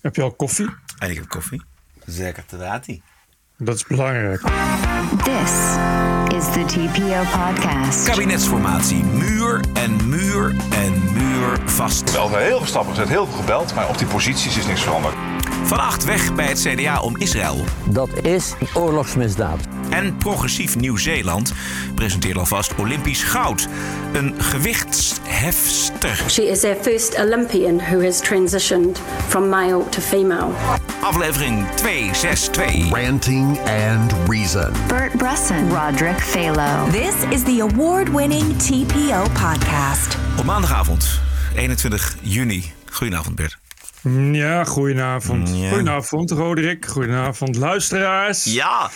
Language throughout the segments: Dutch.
Heb je al koffie? En ik heb koffie. Zeker te laten. Dat is belangrijk. This is the TPO podcast. Kabinetsformatie. Muur en muur en muur vast. Wel heel veel stappen gezet, heel veel gebeld, maar op die posities is niks veranderd. Vannacht weg bij het CDA om Israël. Dat is een oorlogsmisdaad. En progressief Nieuw-Zeeland presenteert alvast Olympisch goud. Een gewichtshefster. She is their first Olympian who has transitioned from male to female. Aflevering 262. Ranting and Reason. Bert Bresson. Roderick Phalo. This is the award-winning TPO podcast. Op maandagavond, 21 juni. Goedenavond Bert. Ja, goedenavond. Ja. Goedenavond, Roderick. Goedenavond, luisteraars. Ja.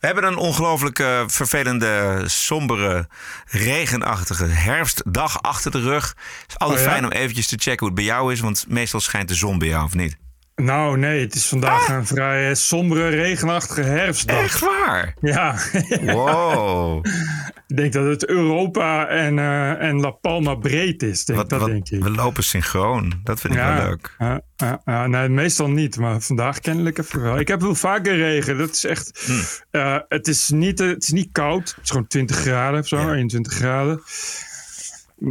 We hebben een ongelooflijk eh, vervelende, sombere, regenachtige herfstdag achter de rug. Het is altijd Oh ja? fijn om eventjes te checken hoe het bij jou is, want meestal schijnt de zon bij jou, of niet? Nou, nee, het is vandaag een vrij eh, sombere, regenachtige herfstdag. Echt waar? Ja, Wow. ik denk dat het Europa en, eh, en La Palma breed is. Denk, wat, dat wat- denk ik. we lopen synchroon. Dat vind ik wel leuk. Ja, ja, nee, meestal niet, maar vandaag kennelijk even wel. Ik heb wel vaker regen. Dat is echt. Hmm. eh, het, is niet, het is niet koud. Het is gewoon 20 graden of zo, Ja. 21 graden.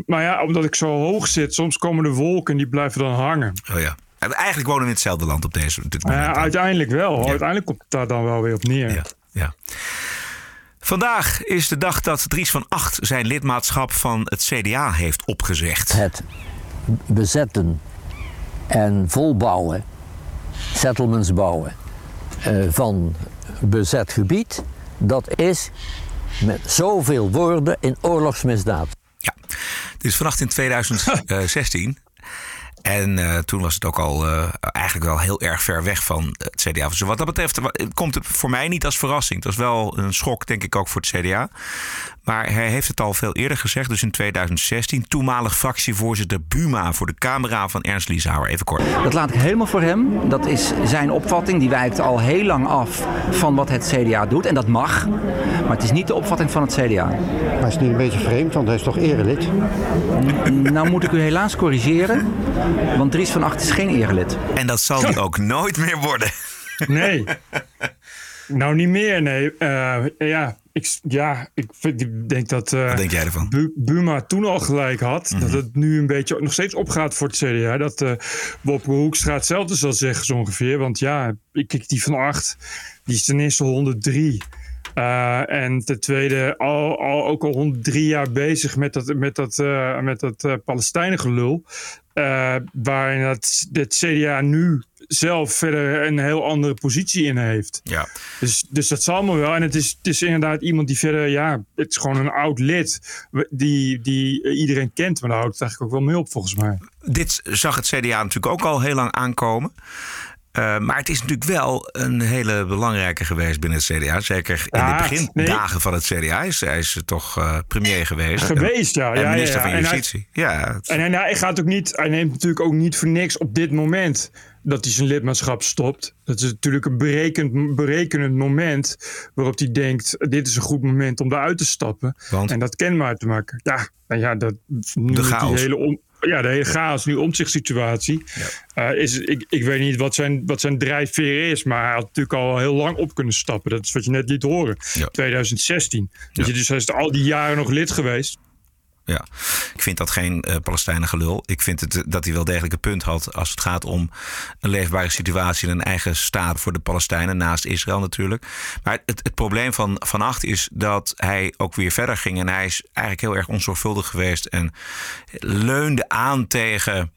Maar ja, omdat ik zo hoog zit, soms komen de wolken en die blijven dan hangen. Oh ja. En Eigenlijk wonen we in hetzelfde land op deze dit moment. ja, uiteindelijk wel. Ja. Uiteindelijk komt het daar dan wel weer op neer. Ja, ja. Vandaag is de dag dat Dries van Acht zijn lidmaatschap van het CDA heeft opgezegd. Het bezetten en volbouwen, settlements bouwen eh, van bezet gebied, dat is met zoveel woorden in oorlogsmisdaad. Ja, dit is vannacht in 2016. En eh, toen was het ook al eh, eigenlijk wel heel erg ver weg van het CDA. Dus wat dat betreft komt het voor mij niet als verrassing. Het was wel een schok, denk ik, ook voor het CDA. Maar hij heeft het al veel eerder gezegd, dus in 2016. Toenmalig fractievoorzitter Buma voor de camera van Ernst Lieshouwer. Even kort. Dat laat ik helemaal voor hem. Dat is zijn opvatting. Die wijkt al heel lang af van wat het CDA doet. En dat mag. Maar het is niet de opvatting van het CDA. Maar is het niet een beetje vreemd, want hij is toch erelid? Nou moet ik u helaas corrigeren. Want Dries van Acht is geen erelid. En dat zal hij ook nooit meer worden. Nee. nou, niet meer, nee. Eh, ja, ik, ja, ik, vind, denk dat eh, Wat denk jij ervan? Bu- Buma toen al gelijk had. Mhm. Dat het nu een beetje nog steeds opgaat voor het CDA. Dat eh Bob Hoekstra hetzelfde zal zeggen zo ongeveer. Want ja, ik kijk die van acht. Die is ten eerste 103. Eh, en ten tweede al, al, ook al 103 jaar bezig met dat, met dat, eh, met dat eh, Palestijnengelul. Eh, waarin het, het CDA nu zelf verder een heel andere positie in heeft. Ja. Dus, dus dat zal allemaal wel. En het is, het is inderdaad iemand die verder, ja, het is gewoon een oud lid. Die, die iedereen kent. Maar daar houdt het eigenlijk ook wel mee op, volgens mij. Dit zag het CDA natuurlijk ook al heel lang aankomen. Eh, maar het is natuurlijk wel een hele belangrijke geweest binnen het CDA. Zeker in de begindagen nee. van het CDA. Hij is, hij is toch eh, premier geweest. Geweest, ja. En, minister ja, van En hij- Justitie. ja, het- En hij, nou, hij gaat ook niet, hij neemt natuurlijk ook niet voor niks op dit moment dat hij zijn lidmaatschap stopt. Dat is natuurlijk een berekend, berekenend moment waarop hij denkt: dit is een goed moment om daaruit te stappen. Want? En dat kenbaar te maken. Ja, nou ja, dat, met chaos. Die hele om, ja, de hele chaos, nu omzichtssituatie. Eh, is, ik, ik weet niet wat zijn, wat zijn drijfveer is, maar hij had natuurlijk al heel lang op kunnen stappen. Dat is wat je net liet horen. Ja. 2016. Weet Ja. je, dus hij is al die jaren nog lid geweest. Ja. Ik vind dat geen eh Palestijnen gelul. Ik vind het, eh, dat hij wel degelijk een punt had als het gaat om een leefbare situatie en een eigen staat voor de Palestijnen, naast Israël natuurlijk. Maar het, het probleem van Van Acht is dat hij ook weer verder ging. En hij is eigenlijk heel erg onzorgvuldig geweest en leunde aan tegen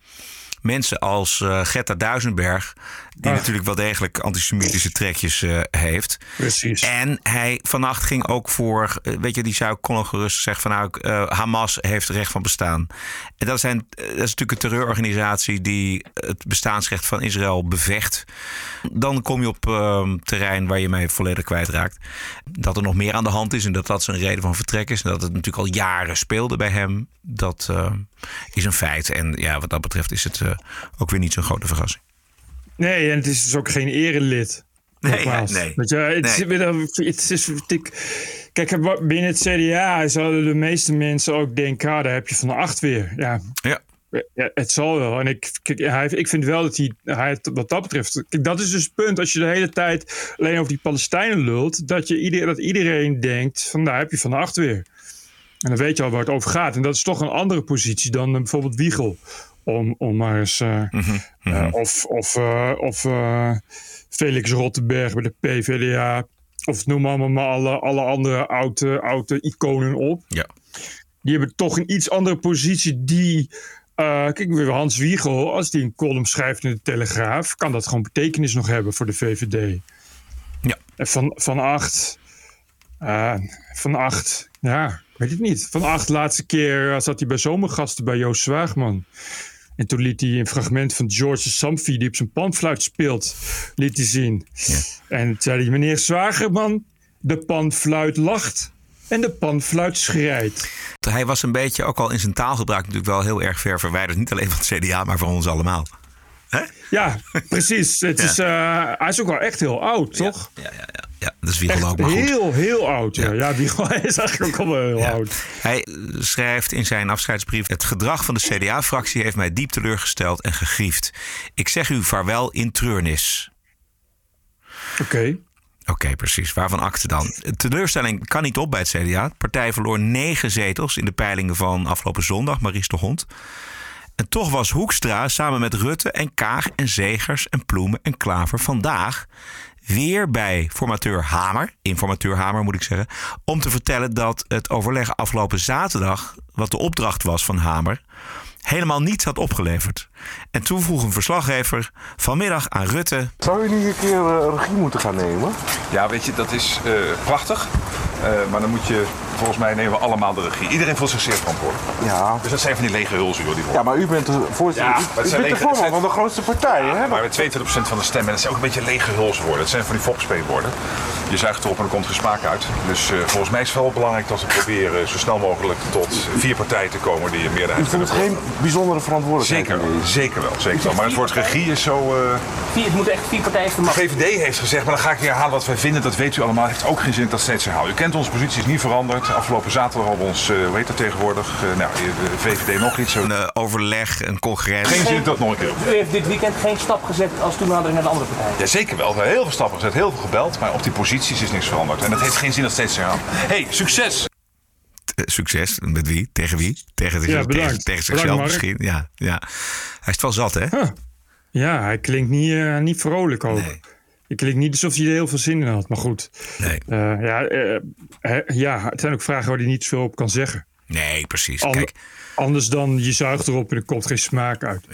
mensen als eh Greta Duisenberg, die Ah. natuurlijk wel degelijk antisemitische trekjes eh, heeft. Precies. En hij vannacht ging ook voor, eh, weet je, die zou kon gerust zeggen van nou, Hamas heeft recht van bestaan. En dat, zijn, dat is natuurlijk een terreurorganisatie die het bestaansrecht van Israël bevecht. Dan kom je op eh, terrein waar je mee volledig kwijtraakt. Dat er nog meer aan de hand is en dat dat zijn reden van vertrek is. En dat het natuurlijk al jaren speelde bij hem. Dat eh, is een feit. En ja, wat dat betreft is het eh, ook weer niet zo'n grote verrassing. Nee, en het is dus ook geen erelid. Nee, ja, nee. Weet je, het, is, Nee. het is, kijk, binnen het CDA zouden de meeste mensen ook denken, ah, daar heb je van de acht weer. Ja, Ja, Ja, het zal wel. En ik, kijk, hij, ik vind wel dat hij, hij wat dat betreft. Kijk, dat is dus het punt. Als je de hele tijd alleen over die Palestijnen lult. Dat, je ieder, dat iedereen denkt: van daar heb je van acht weer. En dan weet je al waar het over gaat. En dat is toch een andere positie dan eh, bijvoorbeeld Wiegel. Om, om maar eens. eh, eh, of of, of Felix Rottenberg bij de PVDA. Of noem allemaal maar alle, alle andere oude, oude iconen op. Ja. Die hebben toch een iets andere positie. Die. Eh, kijk, weer Hans Wiegel, als die een column schrijft in de Telegraaf, kan dat gewoon betekenis nog hebben voor de VVD. Ja. En van, van acht. eh, van acht. Ja, weet het niet. Van acht, laatste keer eh, zat hij bij zomergasten bij Joost Zwaagman. En toen liet hij een fragment van George Samfi, die op zijn panfluit speelt, liet hij zien. En toen zei hij, meneer Zwagerman, de panfluit lacht en de panfluit schrijdt. Hij was een beetje, ook al in zijn taalgebruik, natuurlijk wel heel erg ver verwijderd. Niet alleen van het CDA, maar van ons allemaal. Ja, precies. Het Ja. Is, eh, hij is ook wel echt heel oud, toch? Ja, ja, ja. ja dat is Wiegel ook, maar goed. heel, heel oud. Ja, ja Wiegel is eigenlijk ook al wel heel oud. Hij eh, schrijft in zijn afscheidsbrief: Het gedrag van de CDA-fractie heeft mij diep teleurgesteld en gegriefd. Ik zeg u vaarwel in treurnis. Oké. Oké, precies. Waarvan akte dan? Teleurstelling kan niet op bij het CDA. De partij verloor negen zetels in de peilingen van afgelopen zondag, Maries de Hond. En toch was Hoekstra samen met Rutte en Kaag en Zegers en Ploemen en Klaver vandaag weer bij formateur Hamer, informateur Hamer moet ik zeggen, om te vertellen dat het overleg afgelopen zaterdag, wat de opdracht was van Hamer, helemaal niets had opgeleverd. En toen vroeg een verslaggever vanmiddag aan Rutte. Zou je niet een keer eh, regie moeten gaan nemen? Ja, weet je, dat is eh, prachtig. Eh, maar dan moet je, volgens mij nemen we allemaal de regie. Iedereen voelt zich zeer verantwoordelijk. Ja. Dus dat zijn van die lege hulzen, joh. Die Ja, maar u bent de voorzitter. Ja, u, u zijn bent de voorman van de grootste partij, hè? Maar met 22% van de stemmen, dat zijn ook een beetje lege hulswoorden. Het zijn van die volkspreekwoorden. Je zuigt erop en er komt geen smaak uit. Dus eh, volgens mij is het wel belangrijk dat we proberen zo snel mogelijk tot vier partijen te komen die een U meerderheid voelt kunnen geen bijzondere verantwoordelijkheid. Zeker wel, zeker wel, zeker wel. Maar het woord regie is zo... eh, Vier, het moeten echt vier partijen De vermachten. VVD heeft gezegd, maar dan ga ik niet herhalen wat wij vinden. Dat weet u allemaal. Het heeft ook geen zin dat ik dat steeds herhaal. U kent onze positie, is niet veranderd. Afgelopen zaterdag hadden we ons, eh, hoe heet dat tegenwoordig? Eh, nou, de VVD nog iets. Zo. Een eh, overleg, een congres. Geen zin dat nog een keer. U heeft dit weekend geen stap gezet als toenadering naar de andere partij. Ja, zeker wel. We hebben heel veel stappen gezet, heel veel gebeld. Maar op die posities is niks veranderd. En dat heeft geen zin dat steeds te hey, succes! Eh, Succes. Met wie? Tegen wie? Tegen, Ja, tegen, tegen zichzelf misschien. Ja, ja. Hij is het wel zat, hè? Ja, hij klinkt niet, eh, niet vrolijk ook. Hij klinkt niet alsof hij er heel veel zin in had. Maar goed. Nee. Eh, ja, hè, ja, het zijn ook vragen waar hij niet veel op kan zeggen. Nee, precies. Kijk, Anders dan je zuigt erop en er komt geen smaak uit.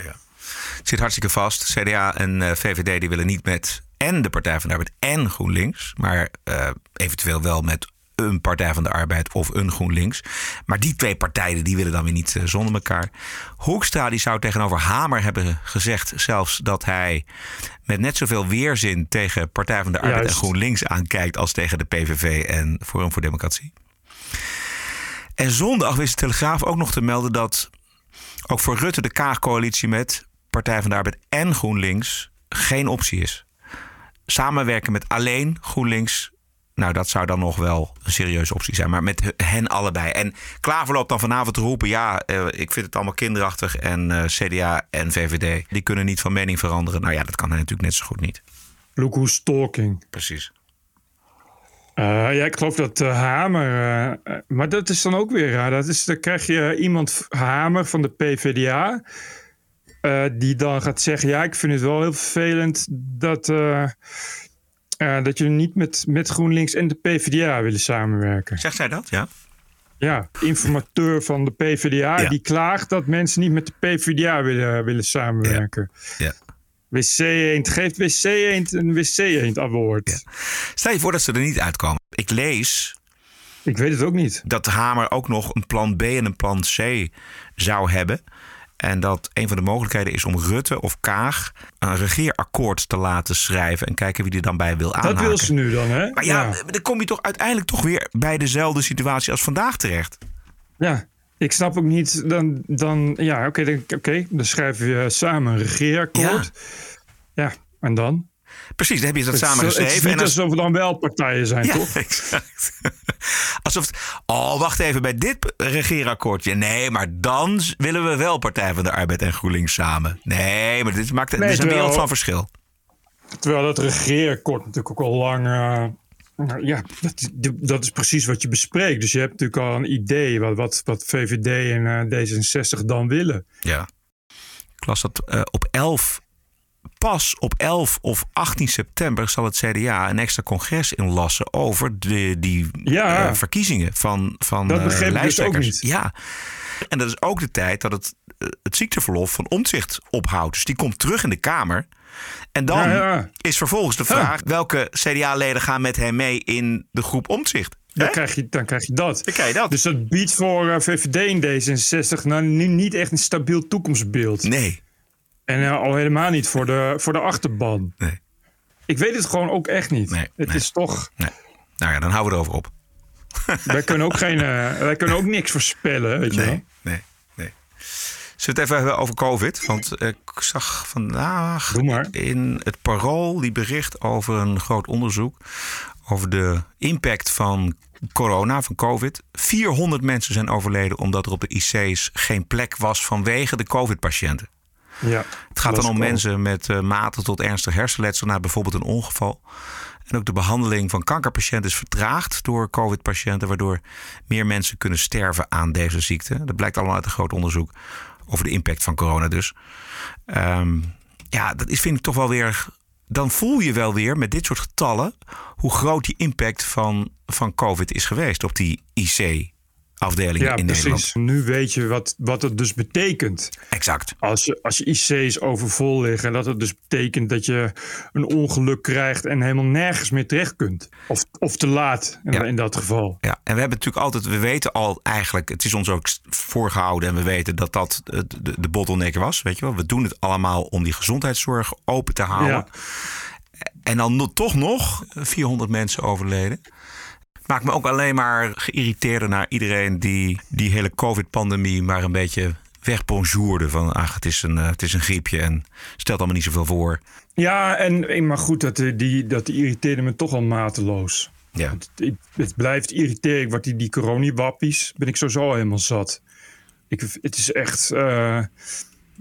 het zit hartstikke vast. CDA en eh, VVD die willen niet met en de Partij van de Arbeid en GroenLinks. Maar eventueel wel met een Partij van de Arbeid of een GroenLinks. Maar die twee partijen die willen dan weer niet eh, zonder elkaar. Hoekstra die zou tegenover Hamer hebben gezegd zelfs dat hij met net zoveel weerzin tegen Partij van de Arbeid Juist. en GroenLinks aankijkt als tegen de PVV en Forum voor Democratie. En zondag wist de Telegraaf ook nog te melden dat ook voor Rutte de Kaag-coalitie met Partij van de Arbeid en GroenLinks geen optie is. Samenwerken met alleen GroenLinks, nou dat zou dan nog wel een serieuze optie zijn. Maar met hen allebei. En Klaver loopt dan vanavond te roepen, ja, eh, ik vind het allemaal kinderachtig. En eh, CDA en VVD, die kunnen niet van mening veranderen. Nou ja, dat kan hij natuurlijk net zo goed niet. Look who's talking. Precies. Eh, ja, ik geloof dat Hamer. maar dat is dan ook weer raar. Dat is, dan krijg je iemand, Hamer van de PVDA. die dan gaat zeggen: Ja, ik vind het wel heel vervelend dat. Eh, dat jullie niet met, met GroenLinks en de PVDA willen samenwerken. Zegt zij dat? Ja. Ja, informateur van de PVDA. Ja. Die klaagt dat mensen niet met de PVDA willen, willen samenwerken. Ja. WC Eend geeft WC Eend een WC Eend award. Stel je voor dat ze er niet uitkomen. Ik lees Ik weet het ook niet. dat Hamer ook nog een plan B en een plan C zou hebben. En dat een van de mogelijkheden is om Rutte of Kaag een regeerakkoord te laten schrijven. En kijken wie er dan bij wil aanhaken. Dat wil ze nu dan, hè? Maar ja, dan kom je toch uiteindelijk toch weer bij dezelfde situatie als vandaag terecht. Ja, ik snap ook niet. Dan, dan ja, oké, dan, oké, dan schrijven we samen een regeerakkoord. Ja. en dan? Precies, dan heb je dat Het samen zo- Het is geschreven. niet En als, alsof er dan wel partijen zijn, ja, toch? exact. Alsof het, oh, wacht even, bij dit regeerakkoordje. Nee, maar dan willen we wel Partij van de Arbeid en GroenLinks samen. Nee, maar dit maakt dit Nee, is een terwijl- wereld van verschil. Terwijl dat regeerakkoord natuurlijk ook al lang... eh, nou ja, dat, dat is precies wat je bespreekt. Dus je hebt natuurlijk al een idee wat, wat, wat VVD en eh, D66 dan willen. Ja. Ik las dat eh, op 11, pas op 11 of 18 september zal het CDA een extra congres inlassen over de, die Ja. eh, verkiezingen van, van Dat eh, dus ook niet. Ja. En dat is ook de tijd dat het, eh, het ziekteverlof van omzicht ophoudt. Dus die komt terug in de Kamer. En dan Ja, ja. is vervolgens de vraag: welke CDA-leden gaan met hem mee in de groep omzicht? Dan krijg, je, dan krijg je dat. Dan krijg je dat. Dus dat biedt voor VVD en D66 nou nu niet echt een stabiel toekomstbeeld. Nee. En eh, al helemaal niet voor de, voor de achterban. Nee. Ik weet het gewoon ook echt niet. Nee, het nee. is toch... Nee. Nou ja, dan houden we erover op. wij, kunnen ook geen, eh, wij kunnen ook niks voorspellen, weet je wel. Nee, nee, nee. Zullen we het even hebben over COVID? Want eh, ik zag vandaag in het Parool die bericht over een groot onderzoek over de impact van corona, van COVID. 400 mensen zijn overleden omdat er op de IC's geen plek was vanwege de COVID-patiënten. Ja, Het gaat dan om mensen met eh, matig tot ernstig hersenletsel na bijvoorbeeld een ongeval. En ook de behandeling van kankerpatiënten is vertraagd door COVID-patiënten, waardoor meer mensen kunnen sterven aan deze ziekte. Dat blijkt allemaal uit een groot onderzoek over de impact van corona dus. Ehm, ja, dat is vind ik toch wel weer. Dan voel je wel weer met dit soort getallen hoe groot die impact van, van COVID is geweest op die IC-afdelingen Ja, in precies. Nederland. Nu weet je wat, wat het dus betekent. Exact. Als je, als je IC's overvol liggen, dat het dus betekent dat je een ongeluk krijgt en helemaal nergens meer terecht kunt. Of, of te laat in, Ja. in dat geval. Ja, en we hebben natuurlijk altijd, we weten al eigenlijk, het is ons ook voorgehouden en we weten dat dat de, de, de bottleneck was. Weet je wel, we doen het allemaal om die gezondheidszorg open te houden. Ja. En dan toch nog 400 mensen overleden. Maakt me ook alleen maar geïrriteerder naar iedereen die die hele COVID-pandemie maar een beetje wegbonjourde. Van ach, het is, een, eh, het is een griepje en stelt allemaal niet zoveel voor. Ja, en, maar goed, dat, eh, die, dat irriteerde me toch al mateloos. Ja. Het, blijft irriteren. Word die, die coronawappies, ben ik sowieso helemaal zat. Ik, het is echt... eh,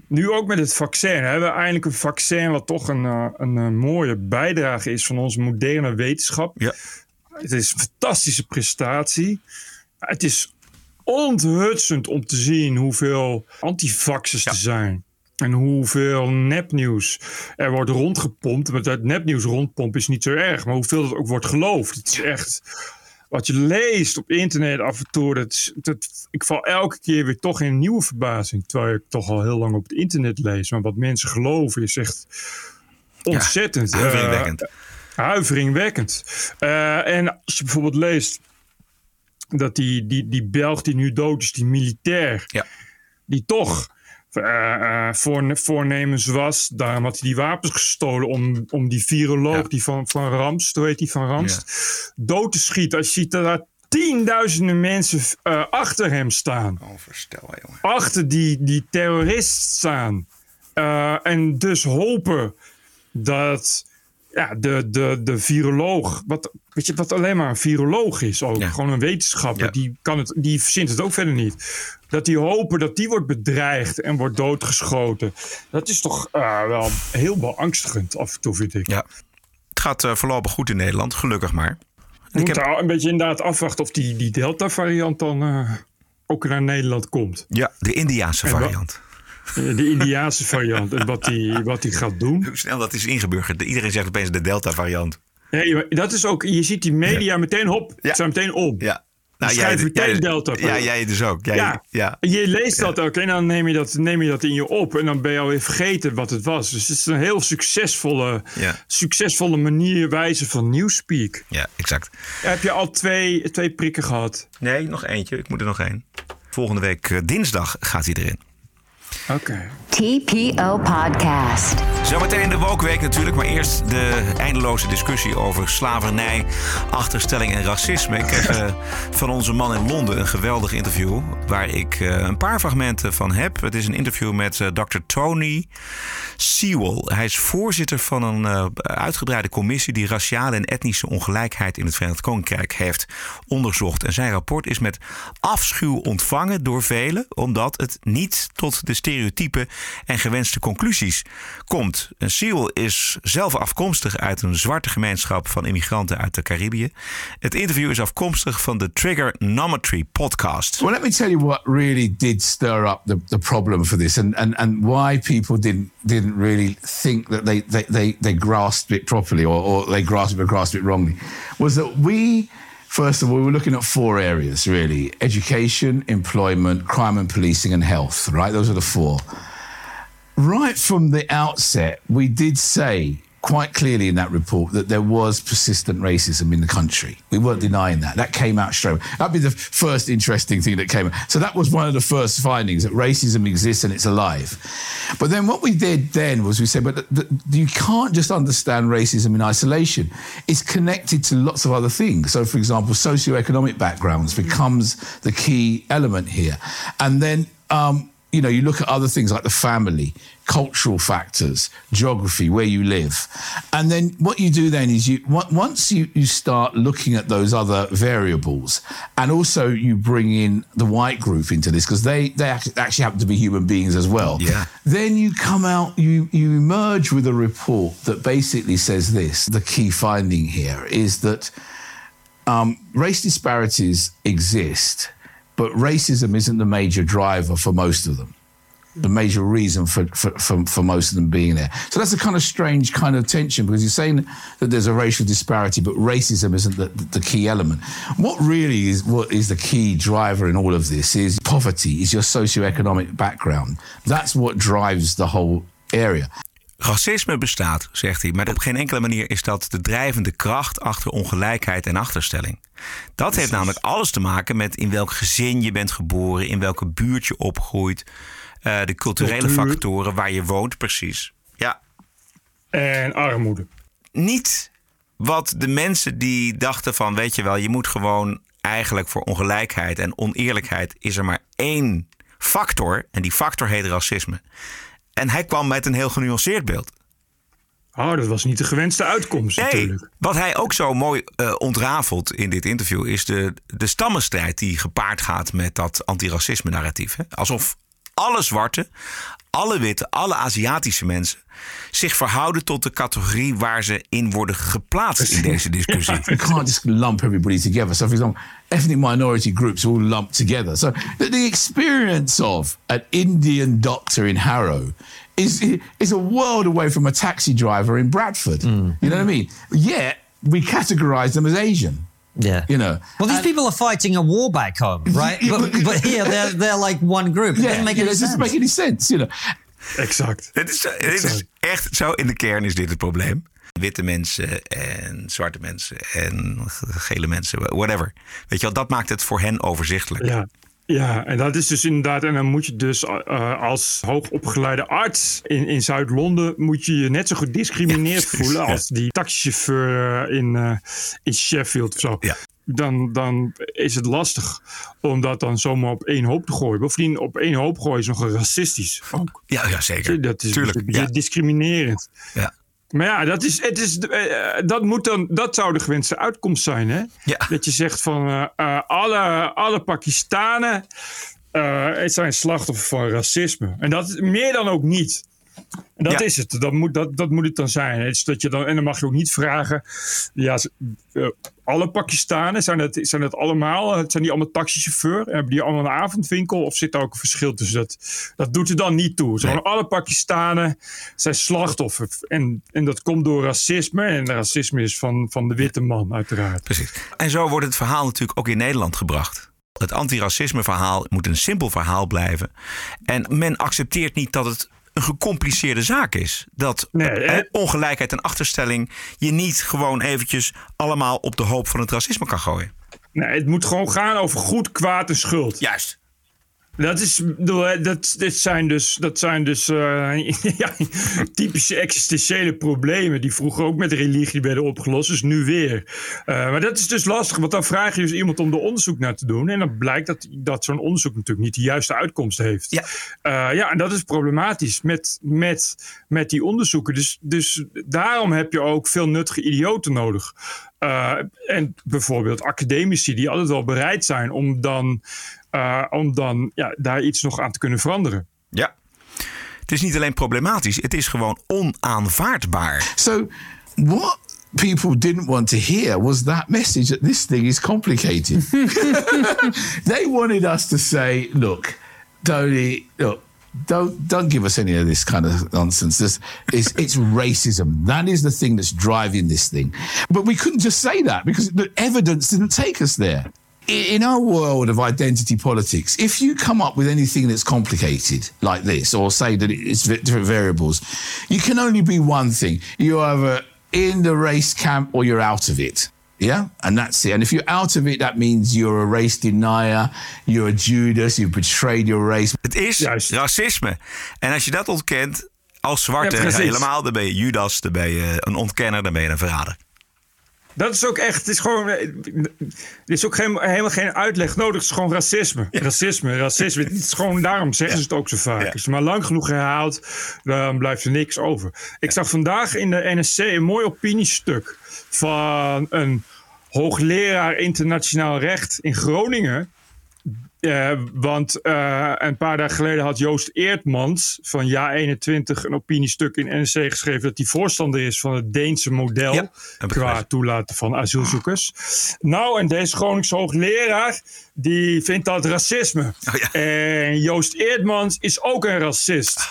nu ook met het vaccin. hè, Hebben we eindelijk een vaccin wat toch een, eh, een, eh, mooie bijdrage is van onze moderne wetenschap. Ja. Het is een fantastische prestatie. Het is onthutsend om te zien hoeveel antivaxers er zijn. En hoeveel nepnieuws er wordt rondgepompt. Want dat nepnieuws rondpompen is niet zo erg. Maar hoeveel dat ook wordt geloofd. Het is echt... Wat je leest op internet af en toe. Dat, ik val elke keer weer toch in een nieuwe verbazing. Terwijl ik toch al heel lang op het internet lees. Maar wat mensen geloven is echt ontzettend. Ja, huiveringwekkend. eh, en als je bijvoorbeeld leest dat die, die, die Belg die nu dood is, die militair, Ja. die toch voor, voornemens was, daarom had hij die wapens gestolen om, om die viroloog, Ja. die van, van Ramst, hoe heet die van Ramst, dood te schieten. Als je ziet dat daar tienduizenden mensen achter hem staan Oh, verstel, jongen. achter die, die terrorist staan. En dus hopen dat ja, de, de, de viroloog, wat, weet je, wat alleen maar een viroloog is ook, Ja. gewoon een wetenschapper, Ja. die, kan het, die verzint het ook verder niet. Dat die hopen dat die wordt bedreigd en wordt doodgeschoten. Dat is toch eh, wel heel beangstigend af en toe, vind ik. Ja. Het gaat eh, voorlopig goed in Nederland, gelukkig maar. Je moet heb- daar een beetje inderdaad afwachten of die, die Delta-variant dan eh, ook naar Nederland komt. Ja, de Indiaanse variant. De Indiaanse variant en wat die, wat die gaat doen. Hoe snel dat is ingeburgerd. Iedereen zegt opeens de Delta-variant. Nee, dat is ook, je ziet die media meteen hop, Ja. zijn meteen om. Ja. Nou, schrijf meteen jij, Delta. Ja, jij dus ook. Jij, ja. Ja. Je leest dat ook en dan neem je dat, neem je dat in je op en dan ben je alweer vergeten wat het was. Dus het is een heel succesvolle, Ja. succesvolle manier, wijze van nieuwspeak. ja, exact. Heb je al twee, twee prikken gehad? Nee, nog eentje. Ik moet er nog één. Volgende week eh, dinsdag gaat hij erin. Oké. TPO Podcast. Zometeen de Wokweek natuurlijk, maar eerst de eindeloze discussie over slavernij, achterstelling en racisme. Ik kreeg eh, van onze man in Londen een geweldig interview waar ik eh, een paar fragmenten van heb. Het is een interview met eh, Dr. Tony Sewell. Hij is voorzitter van een eh, uitgebreide commissie die raciale en etnische ongelijkheid in het Verenigd Koninkrijk heeft onderzocht. En zijn rapport is met afschuw ontvangen door velen, omdat het niet tot de stereotypen en gewenste conclusies komt. Sewell is zelf afkomstig uit een zwarte gemeenschap van immigranten uit de Caribië. Het interview is afkomstig van de Triggernometry podcast. Well, let me tell you what really did stir up the, the problem for this and, and, and why people didn't didn't really think that they, they, they, they grasped it properly or, or they grasped it, grasped it wrongly was that we First of all, we were looking at four areas really education, employment, crime and policing, and health, right? Those are the four. Right from the outset, we did say quite clearly in that report that there was persistent racism in the country. We weren't denying that. That came out straight. That'd be the first interesting thing that came out. So that was one of the first findings that racism exists and it's alive. But then what we did then was we said, but th- th- you can't just understand racism in isolation. It's connected to lots of other things. So, for example, socioeconomic backgrounds becomes the key element here. And then um, you know, you look at other things like the family, cultural factors, geography, where you live. And then what you do then is you once you, you start looking at those other variables and also you bring in the white group into this because they, they actually happen to be human beings as well. Yeah. Then you come out, you, you emerge with a report that basically says this. The key finding here is that um, race disparities exist, but racism isn't the major driver for most of them. The major reason for, for, for, for most of them being there. So that's a kind of strange kind of tension because you're saying that there's a racial disparity, but racism isn't the, the key element. What really is what is the key driver in all of this is poverty, is your socioeconomic background. That's what drives the whole area. Racisme bestaat, zegt hij, maar op geen enkele manier is dat de drijvende kracht achter ongelijkheid en achterstelling. Dat heeft namelijk alles te maken met in welk gezin je bent geboren, in welke buurt je opgroeit, eh, de culturele Cultuur. factoren waar je woont, precies. Ja, En armoede. niet wat de mensen die dachten van, weet je wel, je moet gewoon eigenlijk voor ongelijkheid en oneerlijkheid is er maar één factor en die factor heet racisme. En hij kwam met een heel genuanceerd beeld. Oh, dat was niet de gewenste uitkomst Nee, natuurlijk. wat hij ook zo mooi eh, ontrafelt in dit interview is de, de stammenstrijd die gepaard gaat met dat antiracisme narratief. Hè? Alsof alle zwarte, alle witte, alle Aziatische mensen zich verhouden tot de categorie waar ze in worden geplaatst in deze discussie. You can't just lump everybody together. So, for example, ethnic minority groups all lumped together. So, the, experience of an Indian doctor in Harrow is is a world away from a taxi driver in Bradford. You know what I mean? Yet we categorize them as Asian. Yeah. You know. Well, these people are fighting a war back home, right? Yeah, but, but- but here they're they're like one group. It Yeah, doesn't make any know, it doesn't sense. make any sense. You know. Exact. Het is, het is echt zo, in de kern is dit het probleem. Witte mensen en zwarte mensen en gele mensen, whatever. Weet je wel, dat maakt het voor hen overzichtelijk. Ja. Ja, en dat is dus inderdaad. En dan moet je dus eh, als hoogopgeleide arts in, in Zuid-Londen. moet je je net zo gediscrimineerd voelen. ja. als die taxichauffeur eh, in, eh, in Sheffield of zo. Dan, dan is het lastig om dat dan zomaar op één hoop te gooien. Bovendien, op één hoop gooien is nog racistisch. Ook. Ja, ja zeker. Dat is Tuurlijk, ja. discriminerend. Ja. Maar ja, dat, is, het is, eh, dat, moet dan, dat zou de gewenste uitkomst zijn. Hè? Dat je zegt van eh, eh, alle, alle Pakistanen eh, het zijn slachtoffer van racisme. En dat is meer dan ook niet. En dat Ja. is het. Dat moet, dat, dat moet het dan zijn. Het is dat je dan, en dan mag je ook niet vragen. Ja, eh, alle Pakistanen, zijn dat, zijn dat allemaal? Zijn die allemaal taxichauffeur? Hebben die allemaal een avondwinkel? Of zit daar ook een verschil tussen? Dat, dat doet er dan niet toe. Alle Pakistanen zijn slachtoffer. En, en dat komt door racisme. En racisme is van, van de witte man, uiteraard. Precies. En zo wordt het verhaal natuurlijk ook in Nederland gebracht. Het antiracisme verhaal moet een simpel verhaal blijven. En men accepteert niet dat het een gecompliceerde zaak is. Dat eh, ongelijkheid en achterstelling je niet gewoon eventjes allemaal op de hoop van het racisme kan gooien. Nee, het moet gewoon gaan over goed, kwaad en schuld. Juist. Dat, is, dat, dit zijn dus, dat zijn dus eh, ja, typische existentiële problemen die vroeger ook met religie werden opgelost, dus nu weer. Eh, maar dat is dus lastig, want dan vraag je dus iemand om er onderzoek naar te doen en dan blijkt dat, dat zo'n onderzoek natuurlijk niet de juiste uitkomst heeft. Ja, Eh, ja en dat is problematisch met, met, met die onderzoeken. Dus, dus daarom heb je ook veel nuttige idioten nodig. En bijvoorbeeld academici die altijd wel bereid zijn om dan, eh, om dan ja, daar iets nog aan te kunnen veranderen. Ja. Het is niet alleen problematisch, het is gewoon onaanvaardbaar. So, what people didn't want to hear was that message that this thing is complicated. they wanted us to say, look, Tony, look, don't don't give us any of this kind of nonsense. This is it's racism. That is the thing that's driving this thing. But we couldn't just say that because the evidence didn't take us there. I- In our world of identity politics, if you come up with anything that's complicated like this, or say that it's different variables, you can only be one thing. You're either in the race camp or you're out of it. Yeah, and that's it. And if you're out of it, that means you're a race denier, you're a Judas, you've betrayed your race. Het is racisme. En als je dat ontkent, als zwarte Ja, precies. helemaal, dan ben je Judas, dan ben je een ontkenner, dan ben je een verrader. Dat is ook echt, het is gewoon, eh, er is ook geen, helemaal geen uitleg nodig. Het is gewoon racisme. Racisme, racisme. Het is gewoon, daarom zeggen ze het ook zo vaak. Als je maar lang genoeg herhaalt, dan blijft er niks over. Ik zag vandaag in de NSC een mooi opiniestuk van een hoogleraar internationaal recht in Groningen. Eh, want eh, een paar dagen geleden had Joost Eertmans van Ja21 een opiniestuk in NRC geschreven dat hij voorstander is van het Deense model qua toelaten van asielzoekers. Nou, en deze Groningse hoogleraar die vindt dat racisme. En Joost Eertmans is ook een racist.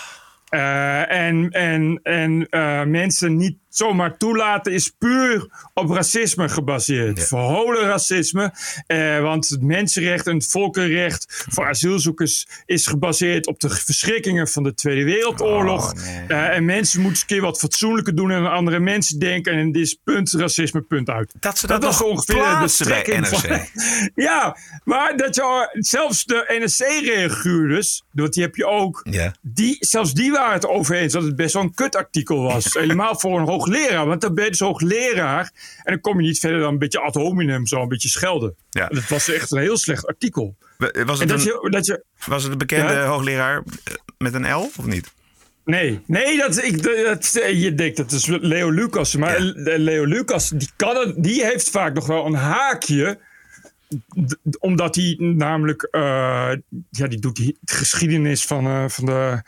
Eh, en en, en mensen niet zomaar toelaten is puur op racisme gebaseerd. Verholen racisme. eh, want het mensenrecht en het volkenrecht voor asielzoekers is gebaseerd op de verschrikkingen van de Tweede Wereldoorlog. Eh, en mensen moeten eens een keer wat fatsoenlijker doen en aan andere mensen denken. En dit is punt racisme, punt uit. Dat ze dat was nog ongeveer de strekking van- ja, maar dat je zelfs de NSC-reaguurders, want die heb je ook, Ja. die, zelfs die waren het over eens dat het best wel een kutartikel was. Helemaal voor een hoogleraar, want dan ben je dus hoogleraar en dan kom je niet verder dan een beetje ad hominem, zo een beetje schelden. Ja. Dat was echt een heel slecht artikel. Was het, dat een, je, dat je, was het een bekende Ja? hoogleraar eh, met een L of niet? Nee, nee dat, ik, dat, je denkt dat is Leo Lucas. Maar Leo Lucas, die, kan het, die heeft vaak nog wel een haakje. Omdat hij namelijk, eh, ja, die doet die geschiedenis van, eh, van de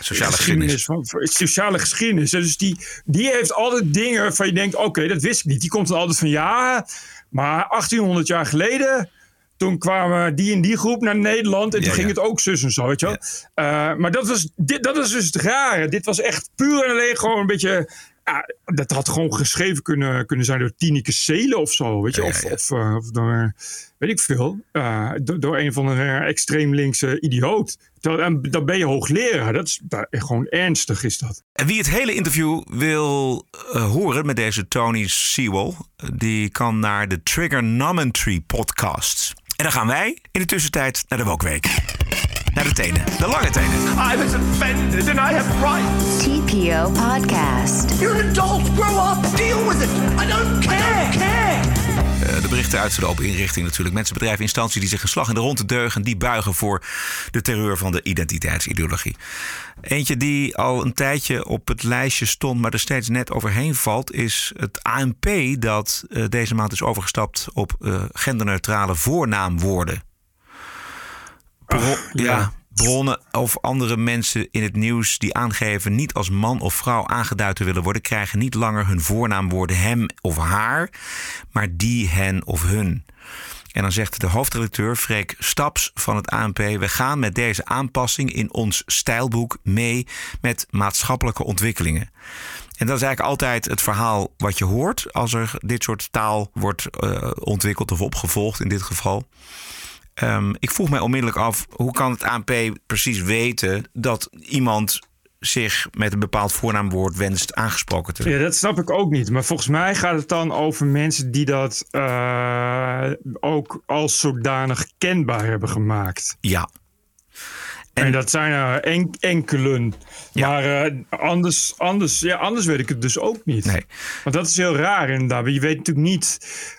sociale geschiedenis. Van, van- sociale geschiedenis. Dus die, die heeft altijd dingen van je denkt, oké, dat wist ik niet. Die komt dan altijd van ja, maar 1800 jaar geleden. Toen kwamen die en die groep naar Nederland. En toen Ja, ging ja. het ook zus en zo, weet je wel. Eh, maar dat was, dit, dat was dus het rare. Dit was echt puur en alleen gewoon een beetje... ja, dat had gewoon geschreven kunnen, kunnen zijn door Tineke Seelen of zo, weet je. Of, of, eh, of door, weet ik veel, eh, door, door een van de extreem linkse idioot. Terwijl, en dan ben je hoogleraar. Dat is gewoon ernstig is dat. En wie het hele interview wil eh, horen met deze Tony Sewell, die kan naar de Trigonometry podcast. En dan gaan wij in de tussentijd naar de Wokweek. Naar de tenen, de lange tenen. I was offended and I have rights. TPO Podcast. You're an adult. Grow up. Deal with it. I don't care. care. Eh, de berichten uit de open inrichting natuurlijk. Mensen, bedrijven, instanties die zich een slag in de ronde deugen. Die buigen voor de terreur van de identiteitsideologie. Eentje die al een tijdje op het lijstje stond, maar er steeds net overheen valt, is het ANP dat eh, deze maand is overgestapt op eh, genderneutrale voornaamwoorden. Ja. Bronnen of andere mensen in het nieuws die aangeven niet als man of vrouw aangeduid te willen worden, krijgen niet langer hun voornaamwoorden hem of haar, maar die, hen of hun. En dan zegt de hoofdredacteur Freek Staps van het ANP: We gaan met deze aanpassing in ons stijlboek mee met maatschappelijke ontwikkelingen. En dat is eigenlijk altijd het verhaal wat je hoort als er dit soort taal wordt eh, ontwikkeld of opgevolgd in dit geval. Ehm, ik vroeg mij onmiddellijk af, hoe kan het ANP precies weten dat iemand zich met een bepaald voornaamwoord wenst aangesproken te Ja, dat snap ik ook niet. Maar volgens mij gaat het dan over mensen die dat eh, ook als zodanig kenbaar hebben gemaakt. Ja. En, dat zijn er en- enkelen. Maar eh, anders, anders, ja, anders weet ik het dus ook niet. Nee. Want dat is heel raar inderdaad. Je weet natuurlijk niet...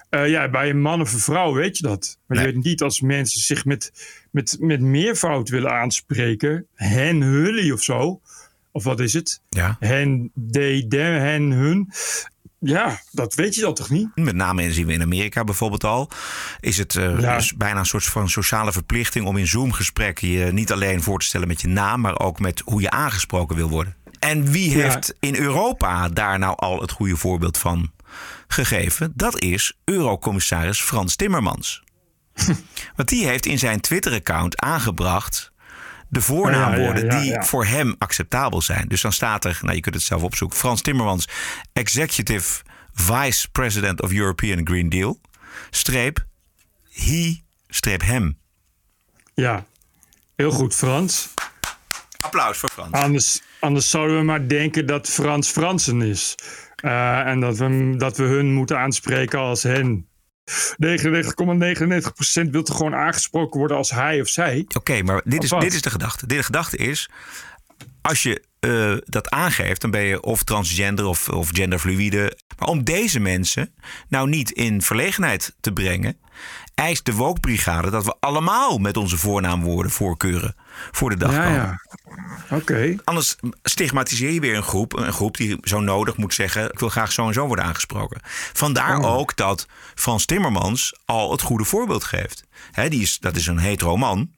eh, ja, bij een man of een vrouw weet je dat. Maar je weet niet als mensen zich met, met, met meervoud willen aanspreken. Hen, hullie of zo. Of wat is het? Ja. Hen, de, de, hen, hun. Ja, dat weet je dan toch niet? Met name zien we in Amerika bijvoorbeeld al. Is het eh, Ja. dus bijna een soort van sociale verplichting om in Zoom-gesprekken je niet alleen voor te stellen met je naam, maar ook met hoe je aangesproken wil worden. En wie Ja. heeft in Europa daar nou al het goede voorbeeld van gegeven? Dat is Eurocommissaris Frans Timmermans. Want die heeft in zijn Twitter-account aangebracht de voornaamwoorden Ja, ja, ja, die voor hem acceptabel zijn. Dus dan staat er, nou je kunt het zelf opzoeken, Frans Timmermans, Executive Vice President of European Green Deal, streep, he, streep hem. Ja, heel goed Frans. Applaus voor Frans. Anders, anders zouden we maar denken dat Frans Fransen is. Eh, en dat we, dat we hun moeten aanspreken als hen. 99,99% wil toch gewoon aangesproken worden als hij of zij? Oké, maar dit is, wat? dit is de gedachte. De gedachte is, als je eh, dat aangeeft, dan ben je of transgender of, of genderfluïde. Maar om deze mensen nou niet in verlegenheid te brengen, eist de Woke-brigade dat we allemaal met onze voornaamwoorden voorkeuren voor de dag Ja, ja. Oké. Anders stigmatiseer je weer een groep. Een groep die zo nodig moet zeggen: ik wil graag zo en zo worden aangesproken. Vandaar Oh. ook dat Frans Timmermans al het goede voorbeeld geeft. Die is, dat is een hetero man.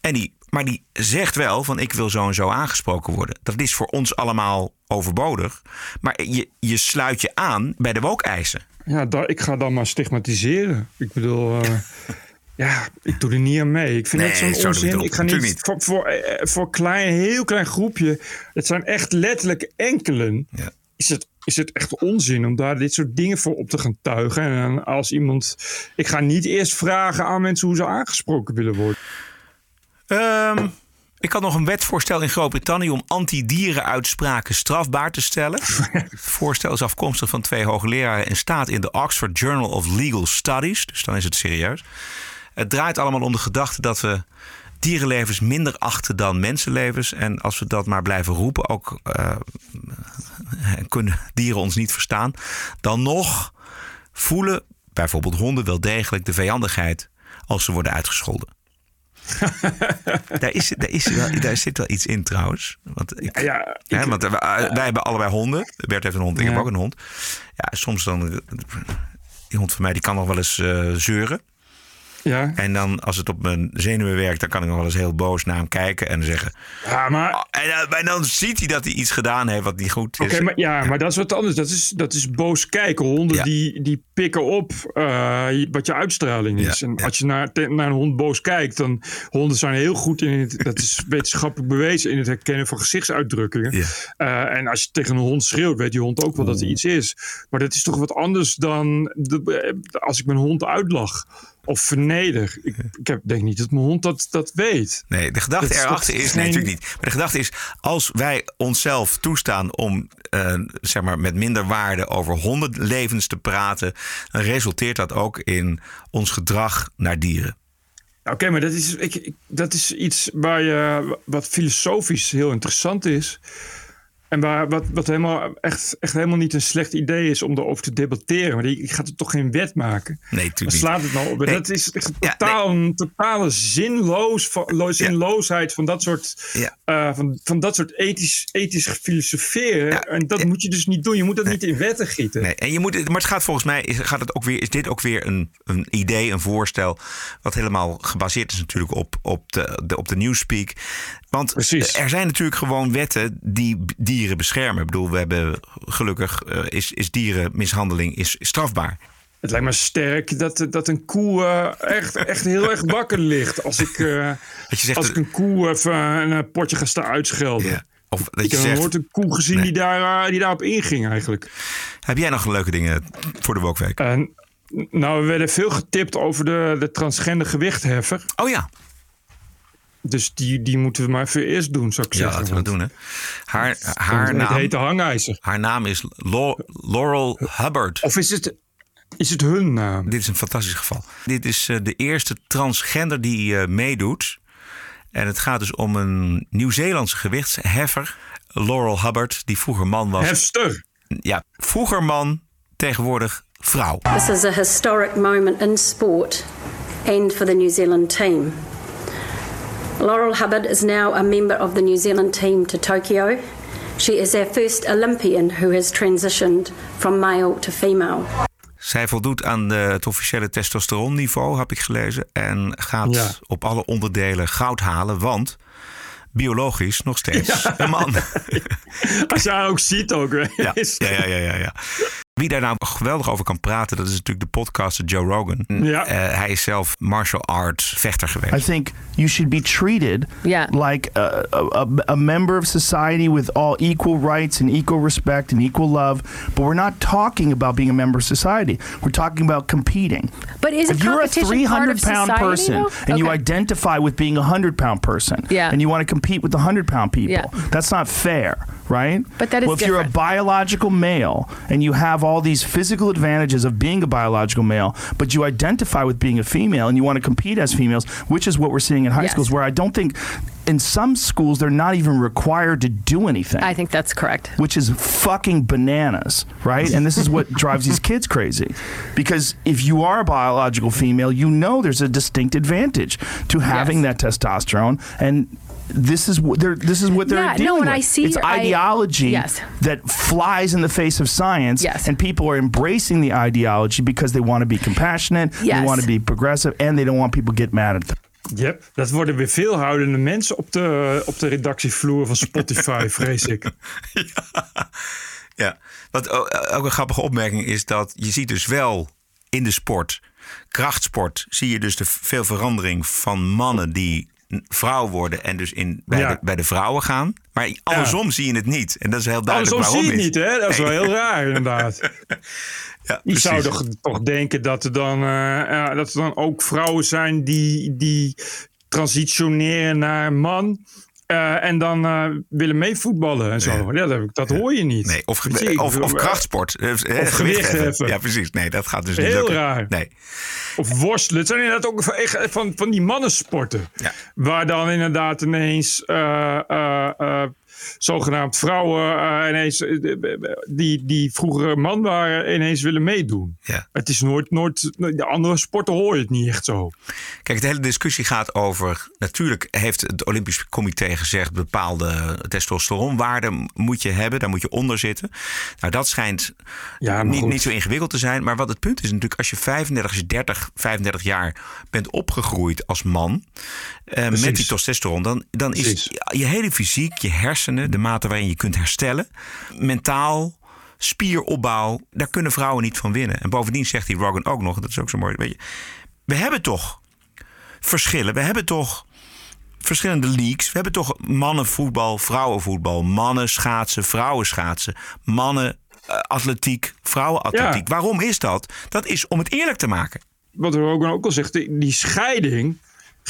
En die, maar die zegt wel: van ik wil zo en zo aangesproken worden. Dat is voor ons allemaal overbodig. Maar je, je sluit je aan bij de woke-eisen. Ja, da- ik ga dan maar stigmatiseren. Ik bedoel, eh, ja, ik doe er niet aan mee. Ik vind Nee, het zo'n onzin. Ik ga niet, voor, voor, eh, voor klein, heel klein groepje. Het zijn echt letterlijk enkelen. Ja. Is het, is het echt onzin om daar dit soort dingen voor op te gaan tuigen? En als iemand. Ik ga niet eerst vragen aan mensen hoe ze aangesproken willen worden. Ehm, ik had nog een wetsvoorstel in Groot-Brittannië om anti-dierenuitspraken strafbaar te stellen. Het voorstel is afkomstig van twee hoogleraren en staat in de Oxford Journal of Legal Studies. Dus dan is het serieus. Het draait allemaal om de gedachte dat we dierenlevens minder achten dan mensenlevens. En als we dat maar blijven roepen, ook eh, kunnen dieren ons niet verstaan. Dan nog voelen bijvoorbeeld honden wel degelijk de vijandigheid als ze worden uitgescholden. daar, is, daar, is wel, daar zit wel iets in trouwens. Want, ik, Ja, hè, want wij, wij hebben allebei honden. Bert heeft een hond, ik heb ook een hond. Ja, soms dan... Die hond van mij die kan nog wel eens eh, zeuren. Ja. En dan als het op mijn zenuwen werkt, dan kan ik nog wel eens heel boos naar hem kijken en zeggen. Ja, maar. En, dan- en dan ziet hij dat hij iets gedaan heeft wat niet goed is. Oké, maar, ja, maar dat is wat anders. Dat is, dat is boos kijken. Honden Ja. die, die pikken op eh, wat je uitstraling is. Ja, en als je naar, naar een hond boos kijkt, dan honden zijn heel goed in het, dat is wetenschappelijk bewezen, in het herkennen van gezichtsuitdrukkingen. Eh, en als je tegen een hond schreeuwt, weet die hond ook wel dat er iets is. Maar dat is toch wat anders dan de, eh, als ik mijn hond uitlach of verneder. Ik, ik heb, denk niet dat mijn hond dat, dat weet. Nee, de gedachte Dat erachter is, geen- natuurlijk niet. Maar de gedachte is, als wij onszelf toestaan om eh, zeg maar met minder waarde over hondenlevens te praten, dan resulteert dat ook in ons gedrag naar dieren. Oké, maar dat is, ik, ik- dat is iets waar je, wat filosofisch heel interessant is. En waar, wat, wat helemaal, echt, echt helemaal niet een slecht idee is om erover te debatteren. Maar die, je gaat er toch geen wet maken? Nee, natuurlijk niet. slaat het nou op? Nee. Dat is echt Ja, totaal, een totale zinloos, van- zinloosheid van dat soort, Ja. eh, van, van dat soort ethisch, ethisch filosoferen. En dat moet je dus niet doen. Je moet dat niet in wetten gieten. Nee, en je moet, maar het gaat volgens mij is, gaat het ook weer, is dit ook weer een, een idee, een voorstel, wat helemaal gebaseerd is natuurlijk op, op, de, de, op de Newspeak. Want Precies. er zijn natuurlijk gewoon wetten die dieren beschermen. Ik bedoel, we hebben gelukkig eh, is, is dierenmishandeling is strafbaar. Het lijkt me sterk dat, dat een koe eh, echt, echt heel erg wakker ligt. Als ik, eh, zegt, als ik een koe even een potje ga staan uitschelden. Ja. Of dat ik je heb zegt, nooit een koe gezien Nee. die, daar, die daarop inging eigenlijk. heb jij nog leuke dingen voor de Wokweek? Nou, we werden veel getipt over de, de transgender gewichtheffer. Oh ja, Dus die, die moeten we maar even eerst doen, zou ik ja zeggen. laten we dat doen hè. Haar, haar, Het naam, heet de hangijzer. haar naam is Lau- Laurel Hubbard. Of is het, is het hun naam? Dit is een fantastisch geval. Dit is eh, de eerste transgender die eh, meedoet En het gaat dus om een Nieuw-Zeelandse gewichtsheffer, Laurel Hubbard, die vroeger man was. Hefster. Ja, vroeger man, tegenwoordig vrouw. This is a historic moment in sport and for the New Zealand team. Laurel Hubbard is now a member of the New Zealand team to Tokyo. She is our first Olympian who has transitioned from male to female. Zij voldoet aan de, het officiële testosteronniveau, heb ik gelezen. En gaat Ja. op alle onderdelen goud halen, want biologisch nog steeds een man. Als je haar ook ziet ook. hè. Ja, ja, ja, ja, ja, ja. Wie daar nou geweldig over kan praten, dat is natuurlijk de podcaster Joe Rogan. Ja. Eh, hij is zelf martial arts vechter geweest. I think you should be treated like a, a, a member of society with all equal rights and equal respect and equal love. But we're not talking about being a member of society. We're talking about competing. But isn't if you're a competition part of 300 pound society, person though? and you identify with being a 100 pound person Yeah. and you want to compete with the 100 pound people, Yeah. that's not fair, right? But that is well, if you're a biological male and you have all these physical advantages of being a biological male, but you identify with being a female and you want to compete as females, which is what we're seeing in high Yes. schools, where I don't think in some schools they're not even required to do anything. I think that's correct. Which is fucking bananas, right? And this is what drives these kids crazy. Because if you are a biological female, you know there's a distinct advantage to having that testosterone. And this is what they're this is what they're Yeah, no, dealing and I see it's I- ideology Yes. that flies in the face of science, Yes. and people are embracing the ideology because they want to be compassionate, they want to be progressive, and they don't want people to get mad at them. Yep, dat worden weer veel houdende mensen op de, op de redactievloer van Spotify, vrees ik. Ja, wat o- ook een grappige opmerking is dat je ziet dus wel in de sport, krachtsport, zie je dus de veel verandering van mannen die vrouw worden en dus in, bij, Ja. de, bij de vrouwen gaan. Maar andersom zie je het niet. En dat is heel duidelijk Andersom zie je het waarom niet, hè? Dat is wel heel raar, inderdaad. Ja, Je zou toch, toch denken dat er dan, eh, dat er dan ook vrouwen zijn die, die transitioneren naar man. Eh, en dan eh, willen meevoetballen en zo. Ja, dat, dat hoor je niet. Nee, of, je, of, of krachtsport. eh, eh, gewicht gewicht heffen. heffen. Ja, precies. Nee, dat gaat dus niet Heel lukken. raar. Nee. Of worstelen. Het zijn inderdaad ook van, van, die mannensporten. Waar dan inderdaad ineens eh, eh, eh, zogenaamd vrouwen ineens, eh, die, die vroeger man waren, ineens willen meedoen. Ja. Het is nooit, nooit, de andere sporten hoor je het niet echt zo. Kijk, de hele discussie gaat over. Natuurlijk heeft het Olympisch Comité gezegd. bepaalde testosteronwaarden moet je hebben. Daar moet je onder zitten. Nou, dat schijnt Ja, niet, niet zo ingewikkeld te zijn. Maar wat het punt is natuurlijk. als je 35, als je 30, 35 jaar bent opgegroeid als man. eh, met die testosteron. dan, dan is je hele fysiek, je hersenen. De mate waarin je kunt herstellen. mentaal. Spieropbouw, daar kunnen vrouwen niet van winnen. En bovendien zegt die Rogan ook nog, dat is ook zo mooi. Weet je, we hebben toch verschillen. We hebben toch verschillende leagues. We hebben toch mannenvoetbal, vrouwenvoetbal, mannen schaatsen, vrouwen schaatsen, mannen eh, atletiek, vrouwenatletiek. Waarom is dat? Dat is om het eerlijk te maken. Wat Rogan ook al zegt, die scheiding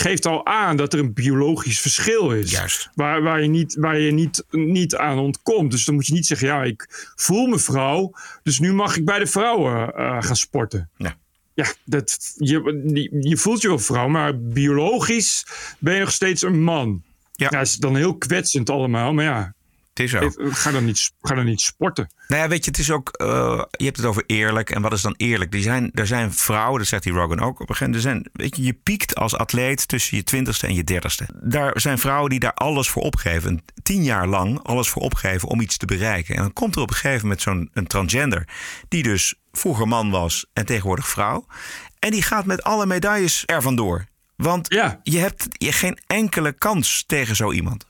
geeft al aan dat er een biologisch verschil is. Juist. Waar, waar je, niet, waar je niet, niet aan ontkomt. Dus dan moet je niet zeggen, ja, ik voel me vrouw, dus nu mag ik bij de vrouwen eh, gaan sporten. Ja. Ja, dat, je, je voelt je wel vrouw, maar biologisch ben je nog steeds een man. Ja. dat is dan heel kwetsend allemaal, maar ja. Het is zo. Ga dan niet, ga dan niet sporten. Nou ja, weet je, het is ook. eh, je hebt het over eerlijk. En wat is dan eerlijk? Die zijn, er zijn vrouwen, dat zegt die Rogan ook op een gegeven moment. Er zijn, weet je, je piekt als atleet tussen je twintigste en je dertigste. Daar zijn vrouwen die daar alles voor opgeven. Tien jaar lang alles voor opgeven om iets te bereiken. En dan komt er op een gegeven moment zo'n een transgender. Die dus vroeger man was en tegenwoordig vrouw. En die gaat met alle medailles er vandoor. Want je hebt je geen enkele kans tegen zo iemand.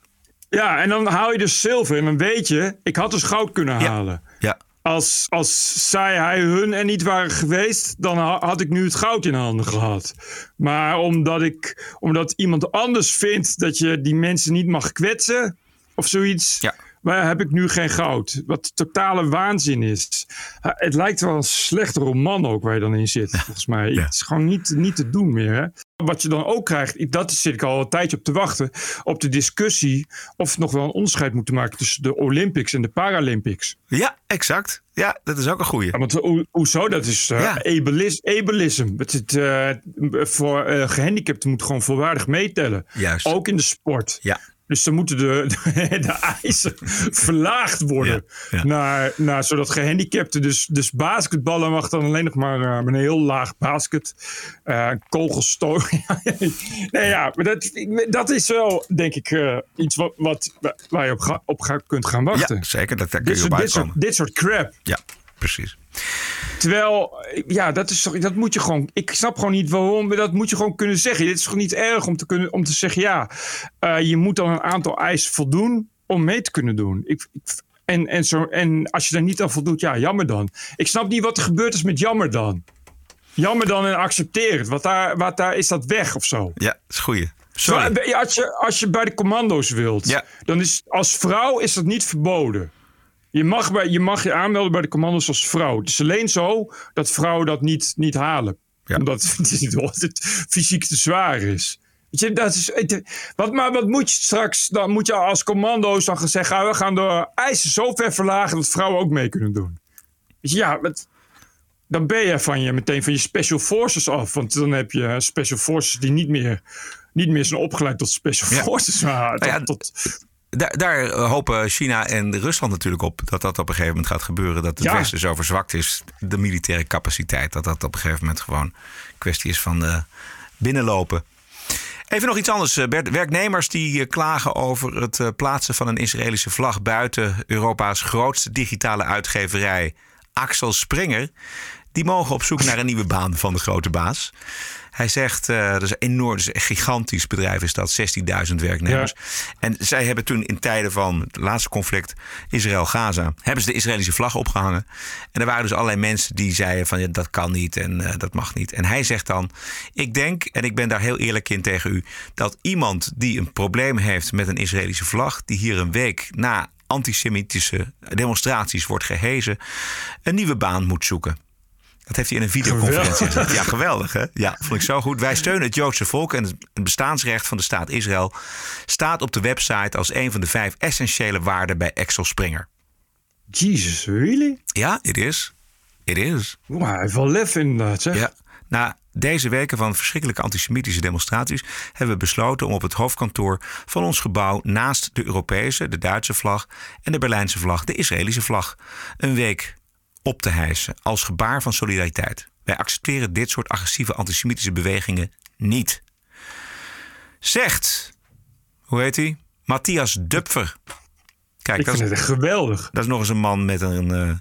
Ja, en dan haal je dus zilver en dan weet je, ik had dus goud kunnen halen. Ja. Als, als zij, hij, hun er niet waren geweest, dan ha- had ik nu het goud in handen gehad. Maar omdat, ik, omdat iemand anders vindt dat je die mensen niet mag kwetsen of zoiets, maar heb ik nu geen goud. Wat totale waanzin is. Het lijkt wel een slechte roman ook waar je dan in zit, volgens mij. Het is gewoon niet, niet te doen meer. Hè? Wat je dan ook krijgt, dat zit ik al een tijdje op te wachten, op de discussie of we nog wel een onderscheid moeten maken tussen de Olympics en de Paralympics. Ja, exact. Ja, dat is ook een goeie. Ja, want ho- hoezo? Dat is Ja. abelis- ableism. Het, het, eh, voor eh, gehandicapten moet gewoon volwaardig meetellen. Juist. Ook in de sport. Ja. Dus dan moeten de, de, de eisen verlaagd worden. Ja, ja. Naar, naar, zodat gehandicapten, dus, dus basketballen mag dan alleen nog maar eh, met een heel laag basket. eh kogelstoot. nee, ja, maar dat, dat is wel, denk ik, eh, iets wat, wat, waar je op, ga- op ga- kunt gaan wachten. Ja, zeker. Dat, daar kun dit, je op dit, soort, uitkomen. dit soort crap. Ja, precies. Terwijl, ja, dat is dat moet je gewoon. Ik snap gewoon niet waarom. maar Dat moet je gewoon kunnen zeggen. Dit is gewoon niet erg om te kunnen, om te zeggen, ja, eh, je moet dan een aantal eisen voldoen om mee te kunnen doen. Ik, ik- en, en, zo, en als je daar niet aan voldoet, ja, jammer dan. Ik snap niet wat er gebeurd is met jammer dan. Jammer dan en accepteer het. Wat daar, wat daar is dat weg of zo. Ja, is goeie. Sorry. als, je, als je bij de commando's wilt, Ja. dan is als vrouw is dat niet verboden. Je mag, bij, je mag je aanmelden bij de commando's als vrouw. Het is alleen zo dat vrouwen dat niet, niet halen. Omdat het, het fysiek te zwaar is. Weet je, dat is, wat, maar wat moet je straks? Dan moet je als commando's dan gaan zeggen... we gaan de eisen zo ver verlagen dat vrouwen ook mee kunnen doen. Weet je, ja, dan ben je van je meteen van je special forces af. Want dan heb je special forces die niet meer, niet meer zijn opgeleid tot special Ja. forces. Maar Nou ja, tot, Daar, daar eh, hopen China en Rusland natuurlijk op dat dat op een gegeven moment gaat gebeuren. Dat het Ja. Westen zo verzwakt is, de militaire capaciteit. Dat dat op een gegeven moment gewoon kwestie is van eh, binnenlopen. Even nog iets anders. eh, Bert. Werknemers die klagen over het plaatsen van een Israëlische vlag buiten Europa's grootste digitale uitgeverij, Axel Springer. Die mogen op zoek naar een nieuwe baan van de grote baas. Hij zegt, eh, dat is een enorm, dat is een gigantisch bedrijf is dat, 16.000 werknemers. En zij hebben toen in tijden van het laatste conflict Israël-Gaza, hebben ze de Israëlische vlag opgehangen. En er waren dus allerlei mensen die zeiden van ja, dat kan niet en eh, dat mag niet. En hij zegt dan, ik denk, en ik ben daar heel eerlijk in tegen u, dat iemand die een probleem heeft met een Israëlische vlag, die hier een week na antisemitische demonstraties wordt gehezen, een nieuwe baan moet zoeken. Dat heeft hij in een videoconferentie gezegd. Ja, geweldig hè? Ja, vond ik zo goed. Wij steunen het Joodse volk en het bestaansrecht van de staat Israël staat op de website als een van de vijf essentiële waarden bij Axel Springer. Jesus, really? Ja, it is. It is. Wow, hij heeft wel lef inderdaad, zeg. Ja. Na deze weken van verschrikkelijke antisemitische demonstraties hebben we besloten om op het hoofdkantoor van ons gebouw naast de Europese, de Duitse vlag en de Berlijnse vlag, de Israëlische vlag, een week op te hijsen als gebaar van solidariteit. Wij accepteren dit soort agressieve antisemitische bewegingen niet. Zegt, hoe heet hij? Matthias Dupfer. Kijk, Ik dat vind is, het echt geweldig. dat is nog eens een man met een, eh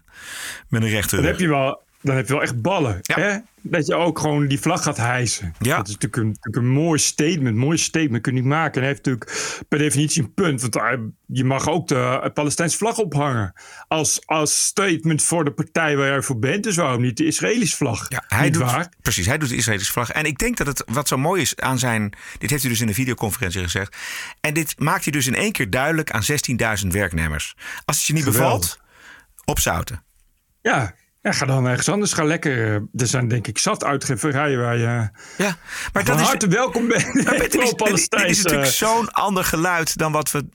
met een rechte Dan rug. heb je wel, dan heb je wel echt ballen. Hè? Dat je ook gewoon die vlag gaat hijsen. Ja. Dat is natuurlijk een, natuurlijk een mooi statement. Mooi statement kun je niet maken. En hij heeft natuurlijk per definitie een punt. Want hij- je mag ook de Palestijnse vlag ophangen. Als, als statement voor de partij waar jij voor bent. Dus waarom niet de Israëlische vlag? Ja, hij niet doet, waar? Precies, hij doet de Israëlische vlag. En ik denk dat het wat zo mooi is aan zijn. Dit heeft hij dus in een videoconferentie gezegd. En dit maakt hij dus in één keer duidelijk aan 16.000 werknemers. Als het je niet bevalt, opzouten. Ja. Ja, ga dan ergens anders. Ga lekker. eh, Er zijn denk ik zat uitgeverijen waar je Ja, maar van dat is. harte welkom bent. Maar dit, is, dit, dit is Pro-Palestijnse- natuurlijk zo'n ander geluid dan wat we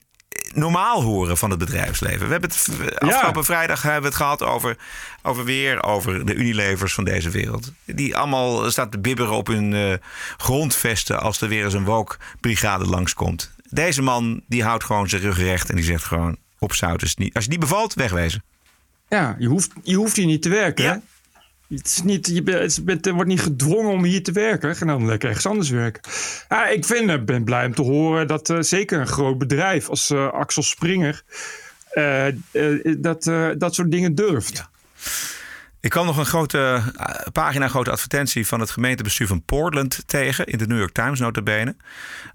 normaal horen van het bedrijfsleven. We hebben het afgelopen vrijdag hebben we het gehad over, over weer over de Unilevers van deze wereld. Die allemaal staan te bibberen op hun eh, grondvesten als er weer eens een woke-brigade langskomt. Deze man die houdt gewoon zijn rug recht en die zegt gewoon opzouten. is niet- Als je niet bevalt, wegwezen. Ja, je hoeft, je hoeft hier niet te werken. Het is niet, je bent, bent- wordt niet gedwongen om hier te werken. Ga dan lekker ergens anders werken. Ja, ik vind, eh, ben blij om te horen dat eh, zeker een groot bedrijf als eh, Axel Springer dat, dat soort dingen durft. Ik kwam nog een grote pagina, grote advertentie van het gemeentebestuur van Portland tegen in de New York Times notabene.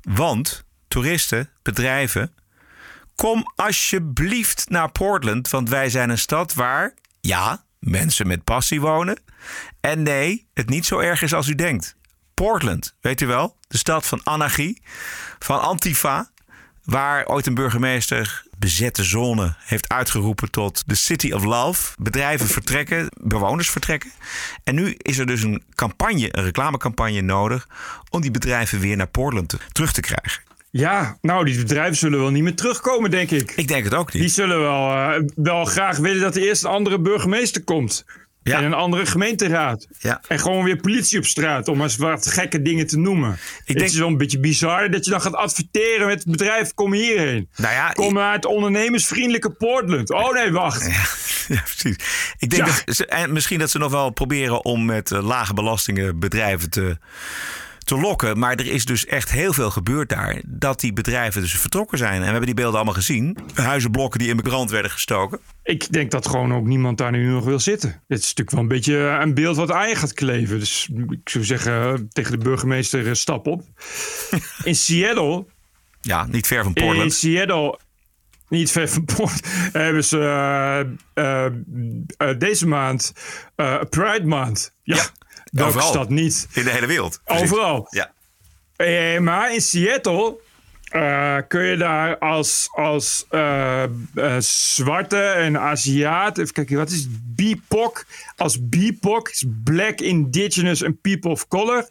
Want toeristen, bedrijven, kom alsjeblieft naar Portland, want wij zijn een stad waar, ja, mensen met passie wonen. En nee, het niet zo erg is als u denkt. Portland, weet u wel, de stad van anarchie, van Antifa, Waar ooit een burgemeester bezette zone heeft uitgeroepen tot de City of Love. Bedrijven vertrekken, bewoners vertrekken. En nu is er dus een campagne, een reclamecampagne nodig om die bedrijven weer naar Portland te- terug te krijgen. Ja, nou, die bedrijven zullen wel niet meer terugkomen, denk ik. Ik denk het ook niet. Die zullen wel, eh, wel graag willen dat er eerst een andere burgemeester komt. En een andere gemeenteraad. Ja. En gewoon weer politie op straat, om eens wat gekke dingen te noemen. denk- Het is wel een beetje bizar dat je dan gaat adverteren met het bedrijf, kom hierheen. Nou ja, kom naar het ondernemersvriendelijke Portland. Oh nee, wacht. Ja, precies. Ik denk Ja. dat ze, en misschien dat ze nog wel proberen om met eh, lage belastingen bedrijven te, te lokken. Maar er is dus echt heel veel gebeurd daar. Dat die bedrijven dus vertrokken zijn. En we hebben die beelden allemaal gezien. Huizenblokken die in brand werden gestoken. Ik denk dat gewoon ook niemand daar nu nog wil zitten. Dit is natuurlijk wel een beetje een beeld wat je gaat kleven. Dus ik zou zeggen tegen de burgemeester, eh, stap op. In Seattle Ja, niet ver van In Portland. Seattle, niet ver van Port, hebben ze eh, eh, deze maand Pride Maand. Ja, welke overal. stad niet? In de hele wereld. Precies. Overal. Ja. Eh, maar in Seattle eh, kun je daar als, als eh, eh, zwarte en Aziat, even kijken, wat is BIPOC? Als BIPOC, is Black Indigenous and People of Color,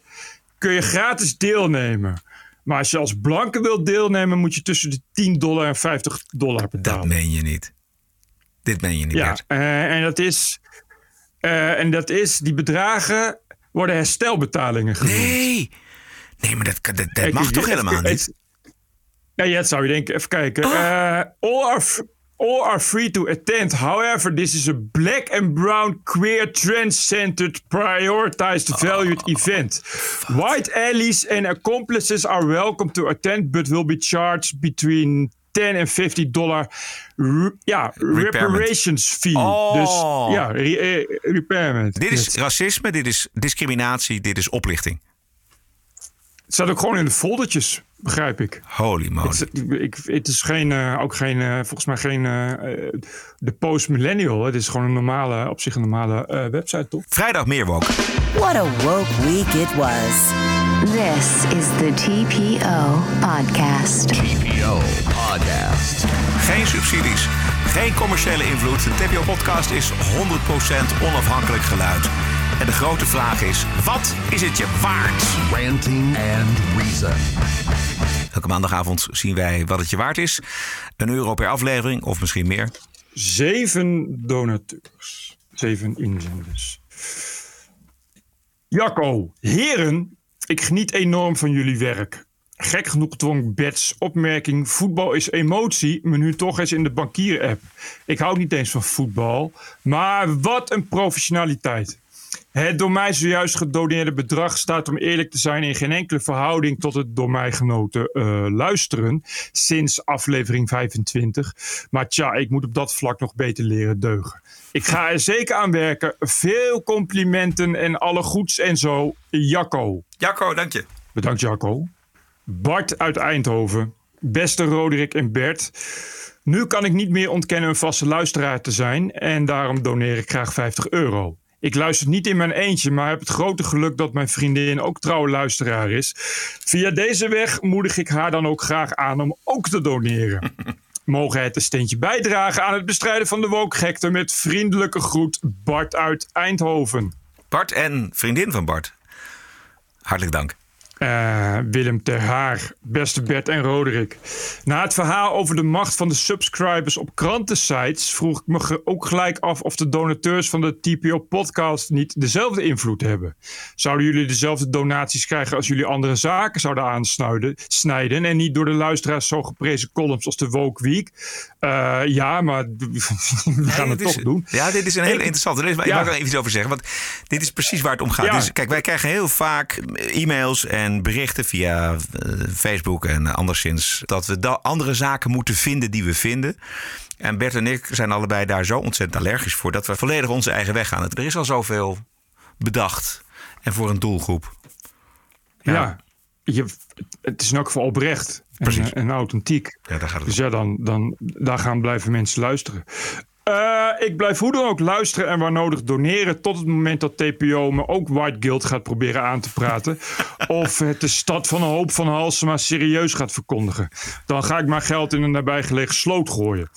kun je gratis deelnemen. Maar als je als blanke wilt deelnemen, moet je tussen de 10 dollar en 50 dollar betalen. Dat meen je niet. Dit meen je niet, Ja, en dat is. en dat is, die bedragen worden herstelbetalingen genoemd. Nee, nee maar dat, dat, dat Kijk, mag toch helemaal het- niet? Ja, ja, dat zou je denken. Even kijken. Eh, all, are all are free to attend. However, this is a black and brown queer trans-centered prioritized valued event. White allies and accomplices are welcome to attend, but will be charged between 10 en 50 dollar ja, reparations fee. Oh. Dus ja, re- eh, repairment. Dit is racisme, dit is discriminatie, dit is oplichting. Het staat ook gewoon in de foldertjes, begrijp ik. Holy moly. Het, is- ik, het is geen, eh, ook geen, eh, volgens mij geen eh, de post-millennial. Het is gewoon een normale, op zich een normale eh, website, toch? Vrijdag meer woke. What a woke week it was. This is the TPO Podcast. TPO Podcast. Geen subsidies, geen commerciële invloed. De TPO-podcast is 100% onafhankelijk geluid. En de grote vraag is, wat is het je waard? Ranting and Reason. Elke maandagavond zien wij wat het je waard is. Een euro per aflevering, of misschien meer. Zeven donateurs. Zeven inzenders. Jacco, heren, ik geniet enorm van jullie werk. Gek genoeg dwong Bets opmerking: voetbal is emotie, me nu toch eens in de bankier-app. Ik hou niet eens van voetbal, maar wat een professionaliteit. Het door mij zojuist gedoneerde bedrag staat om eerlijk te zijn in geen enkele verhouding tot het door mij genoten eh, luisteren sinds aflevering 25. Maar tja, ik moet op dat vlak nog beter leren deugen. Ik ga er zeker aan werken. Veel complimenten en alle goeds en zo. Jacco. Jacco, dank je. Bedankt Jacco. Bart uit Eindhoven. Beste Roderick en Bert. Nu kan ik niet meer ontkennen een vaste luisteraar te zijn en daarom doneer ik graag 50 euro. Ik luister niet in mijn eentje, maar heb het grote geluk dat mijn vriendin ook trouwe luisteraar is. Via deze weg moedig ik haar dan ook graag aan om ook te doneren. Mogen het een steentje bijdragen aan het bestrijden van de wookgekte met vriendelijke groet Bart uit Eindhoven. Bart en vriendin van Bart. Hartelijk dank. Eh, Willem ter Haar, beste Bert en Roderick. Na het verhaal over de macht van de subscribers op krantensites vroeg ik me ook gelijk af of de donateurs van de TPO-podcast niet dezelfde invloed hebben. Zouden jullie dezelfde donaties krijgen als jullie andere zaken zouden aansnijden snijden en niet door de luisteraars zo geprezen columns als de Woke Week? Eh, ja, maar we gaan het is- toch doen. Ja, dit is een hele interessante. Ik Ja. mag er even iets over zeggen. Want dit is precies waar het om gaat. Ja. Dus, kijk, wij krijgen heel vaak e-mails en berichten via eh, Facebook en anderszins. Dat we da- andere zaken moeten vinden die we vinden. En Bert en ik zijn allebei daar zo ontzettend allergisch voor. Dat we volledig onze eigen weg gaan. Er is al zoveel bedacht. En voor een doelgroep. Ja, je, het is in elk geval oprecht en, Precies. eh, en authentiek. Ja, daar gaat het Dus ja, dan, dan daar gaan blijven mensen luisteren. Eh, ik blijf hoe dan ook luisteren en waar nodig doneren. Tot het moment dat TPO me ook White Guild gaat proberen aan te praten. of het de stad van een hoop van Halsema serieus gaat verkondigen. Dan ga ik maar geld in een nabijgelegen sloot gooien.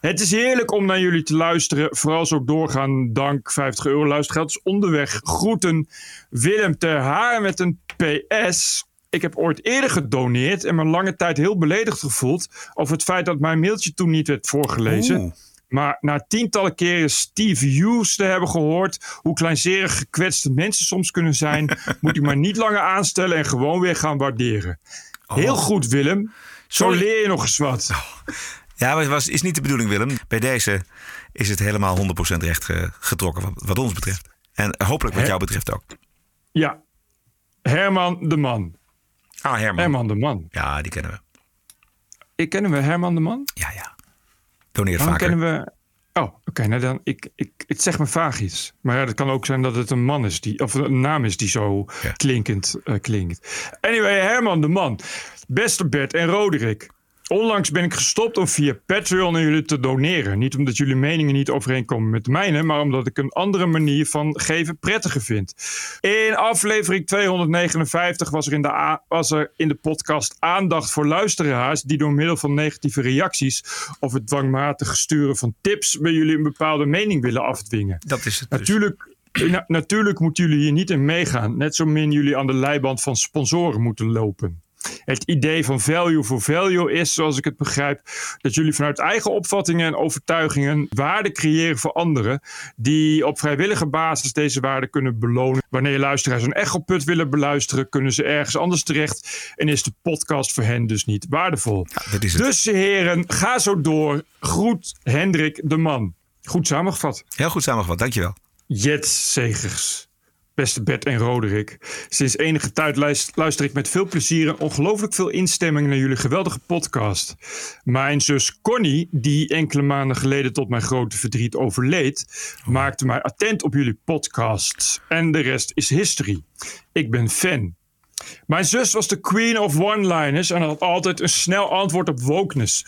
Het is heerlijk om naar jullie te luisteren. Vooral ook doorgaan. Dank 50 euro luistergeld is onderweg. Groeten Willem ter Haar met een PS. Ik heb ooit eerder gedoneerd en me lange tijd heel beledigd gevoeld over het feit dat mijn mailtje toen niet werd voorgelezen. Oeh. Maar na tientallen keren Steve Hughes te hebben gehoord hoe kleinzerig gekwetste mensen soms kunnen zijn, moet u maar niet langer aanstellen en gewoon weer gaan waarderen. Heel goed, Willem. Zo Sorry. leer je nog eens wat. Ja, maar het was, is niet de bedoeling, Willem. Bij deze is het helemaal 100% recht ge- getrokken, wat, wat ons betreft. En hopelijk wat jou betreft ook. Ja. Herman de Man. Ah, Herman. Herman de Man. Ja, die kennen we. Ik kennen we Herman de Man? Ja, ja. Doneert Waarom vaker. kennen we... Oh, oké. nou dan, ik, ik, het zegt me vaag iets. Maar ja, het kan ook zijn dat het een man is, die, of een naam is die zo klinkend eh, klinkt. Anyway, Herman de Man. Beste Bert en Roderick. Onlangs ben ik gestopt om via Patreon aan jullie te doneren. Niet omdat jullie meningen niet overeenkomen met de mijne, maar omdat ik een andere manier van geven prettiger vind. In aflevering 259 was er in de, was er in de podcast aandacht voor luisteraars die door middel van negatieve reacties of het dwangmatig sturen van tips bij jullie een bepaalde mening willen afdwingen. Dat is het dus. Natuurlijk, na- natuurlijk moeten jullie hier niet in meegaan. Net zo min jullie aan de leiband van sponsoren moeten lopen. Het idee van value for value is, zoals ik het begrijp, dat jullie vanuit eigen opvattingen en overtuigingen waarde creëren voor anderen, die op vrijwillige basis deze waarde kunnen belonen. Wanneer luisteraars een echoput willen beluisteren, kunnen ze ergens anders terecht en is de podcast voor hen dus niet waardevol. dat is het. Dus heren, ga zo door. Groet Hendrik de Man. Goed samengevat. Heel goed samengevat, dankjewel. Jet Segers. Beste Bert en Roderick. Sinds enige tijd luist- luister ik met veel plezier en ongelooflijk veel instemming naar jullie geweldige podcast. Mijn zus Connie, die enkele maanden geleden tot mijn grote verdriet overleed, maakte mij attent op jullie podcasts. En de rest is history. Ik ben fan. Mijn zus was de queen of one-liners en had altijd een snel antwoord op wokeness.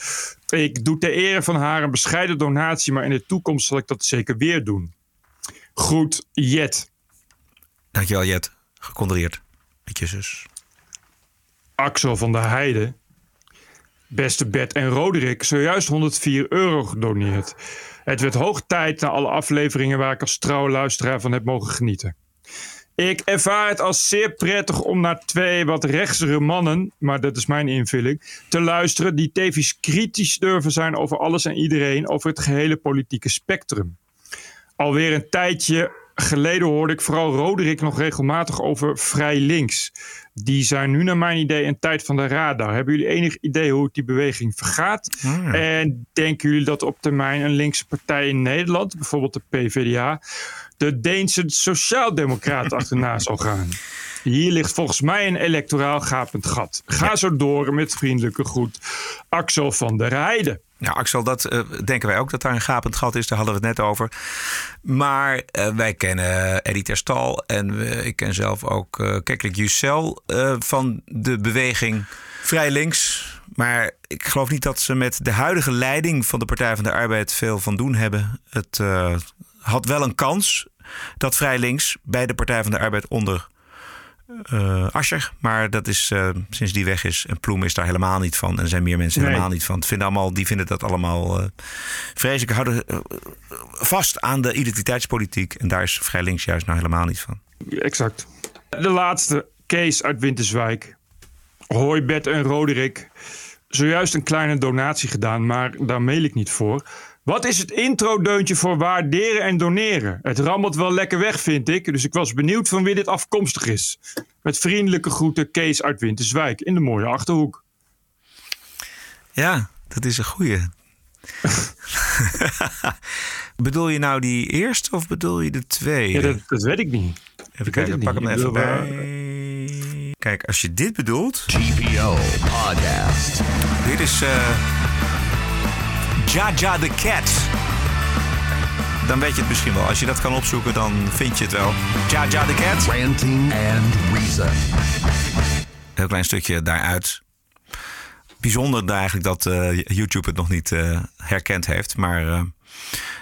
Ik doe ter ere van haar een bescheiden donatie, maar in de toekomst zal ik dat zeker weer doen. Groet, Jet. Dankjewel, Jet. Gecondoleerd met je zus. Axel van der Heijden. Beste Bert en Roderick, zojuist 104 euro gedoneerd. Het werd hoog tijd na alle afleveringen waar ik als trouwe luisteraar van heb mogen genieten. Ik ervaar het als zeer prettig om naar twee wat rechtsere mannen, maar dat is mijn invulling, te luisteren die tevens kritisch durven zijn over alles en iedereen, over het gehele politieke spectrum. Alweer een tijdje geleden hoorde ik vooral Roderick nog regelmatig over Vrij Links. Die zijn nu naar mijn idee een tijd van de radar. Hebben jullie enig idee hoe het die beweging vergaat? En denken jullie dat op termijn een linkse partij in Nederland, bijvoorbeeld de PvdA, de Deense Sociaaldemocraten achterna zal gaan? Hier ligt volgens mij een electoraal gapend gat. Ga zo door met vriendelijke groet. Axel van der Heijden. Ja, Axel, dat eh, denken wij ook dat daar een gapend gat is. Daar hadden we het net over. Maar eh, wij kennen Eddie Terstal en ik ken zelf ook uh, Keklik Jussel eh, van de beweging Vrij Links. Maar ik geloof niet dat ze met de huidige leiding van de Partij van de Arbeid veel van doen hebben. Het had wel een kans dat Vrij Links bij de Partij van de Arbeid onder eh Ascher. Maar dat is eh, sinds die weg is. En Ploem is daar helemaal niet van. En er zijn meer mensen Nee. helemaal niet van. Het vinden allemaal, die vinden dat allemaal eh vreselijk. Houden vast aan de identiteitspolitiek. En daar is Vrij Links juist nou helemaal niet van. Exact. De laatste, Kees uit Winterswijk. Hoi Bert en Roderick. Zojuist een kleine donatie gedaan, maar daar mail ik niet voor. Wat is het intro-deuntje voor waarderen en doneren? Het rammelt wel lekker weg, vind ik. Dus ik was benieuwd van wie dit afkomstig is. Met vriendelijke groeten, Kees uit Winterswijk in de mooie achterhoek. Ja, dat is een goeie. bedoel je nou die eerste of bedoel je de tweede? Ja, dat, dat weet ik niet. Even Ik kijken, pak hem even bij. Kijk, als je dit bedoelt... TPO Podcast. Dit is eh Jaja the Cat. Dan weet je het misschien wel. Als je dat kan opzoeken, dan vind je het wel. Jaja the Cat. Ranting and Reason. Heel klein stukje daaruit. Bijzonder eigenlijk dat eh, YouTube het nog niet eh, herkend heeft. Maar eh,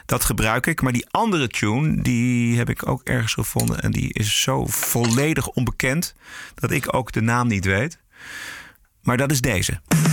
Dat gebruik ik. Maar die andere tune, die heb ik ook ergens gevonden. En die is zo volledig onbekend dat ik ook de naam niet weet. Maar dat is deze.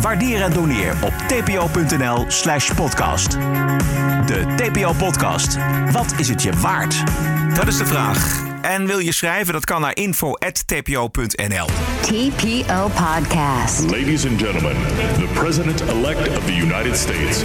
Waardeer en doneer op tpo.nl slash podcast. De TPO-podcast. Wat is het je waard? Dat is de vraag. En wil je schrijven? Dat kan naar info.tpo.nl. TPO Podcast. Ladies and gentlemen, the President-elect of the United States.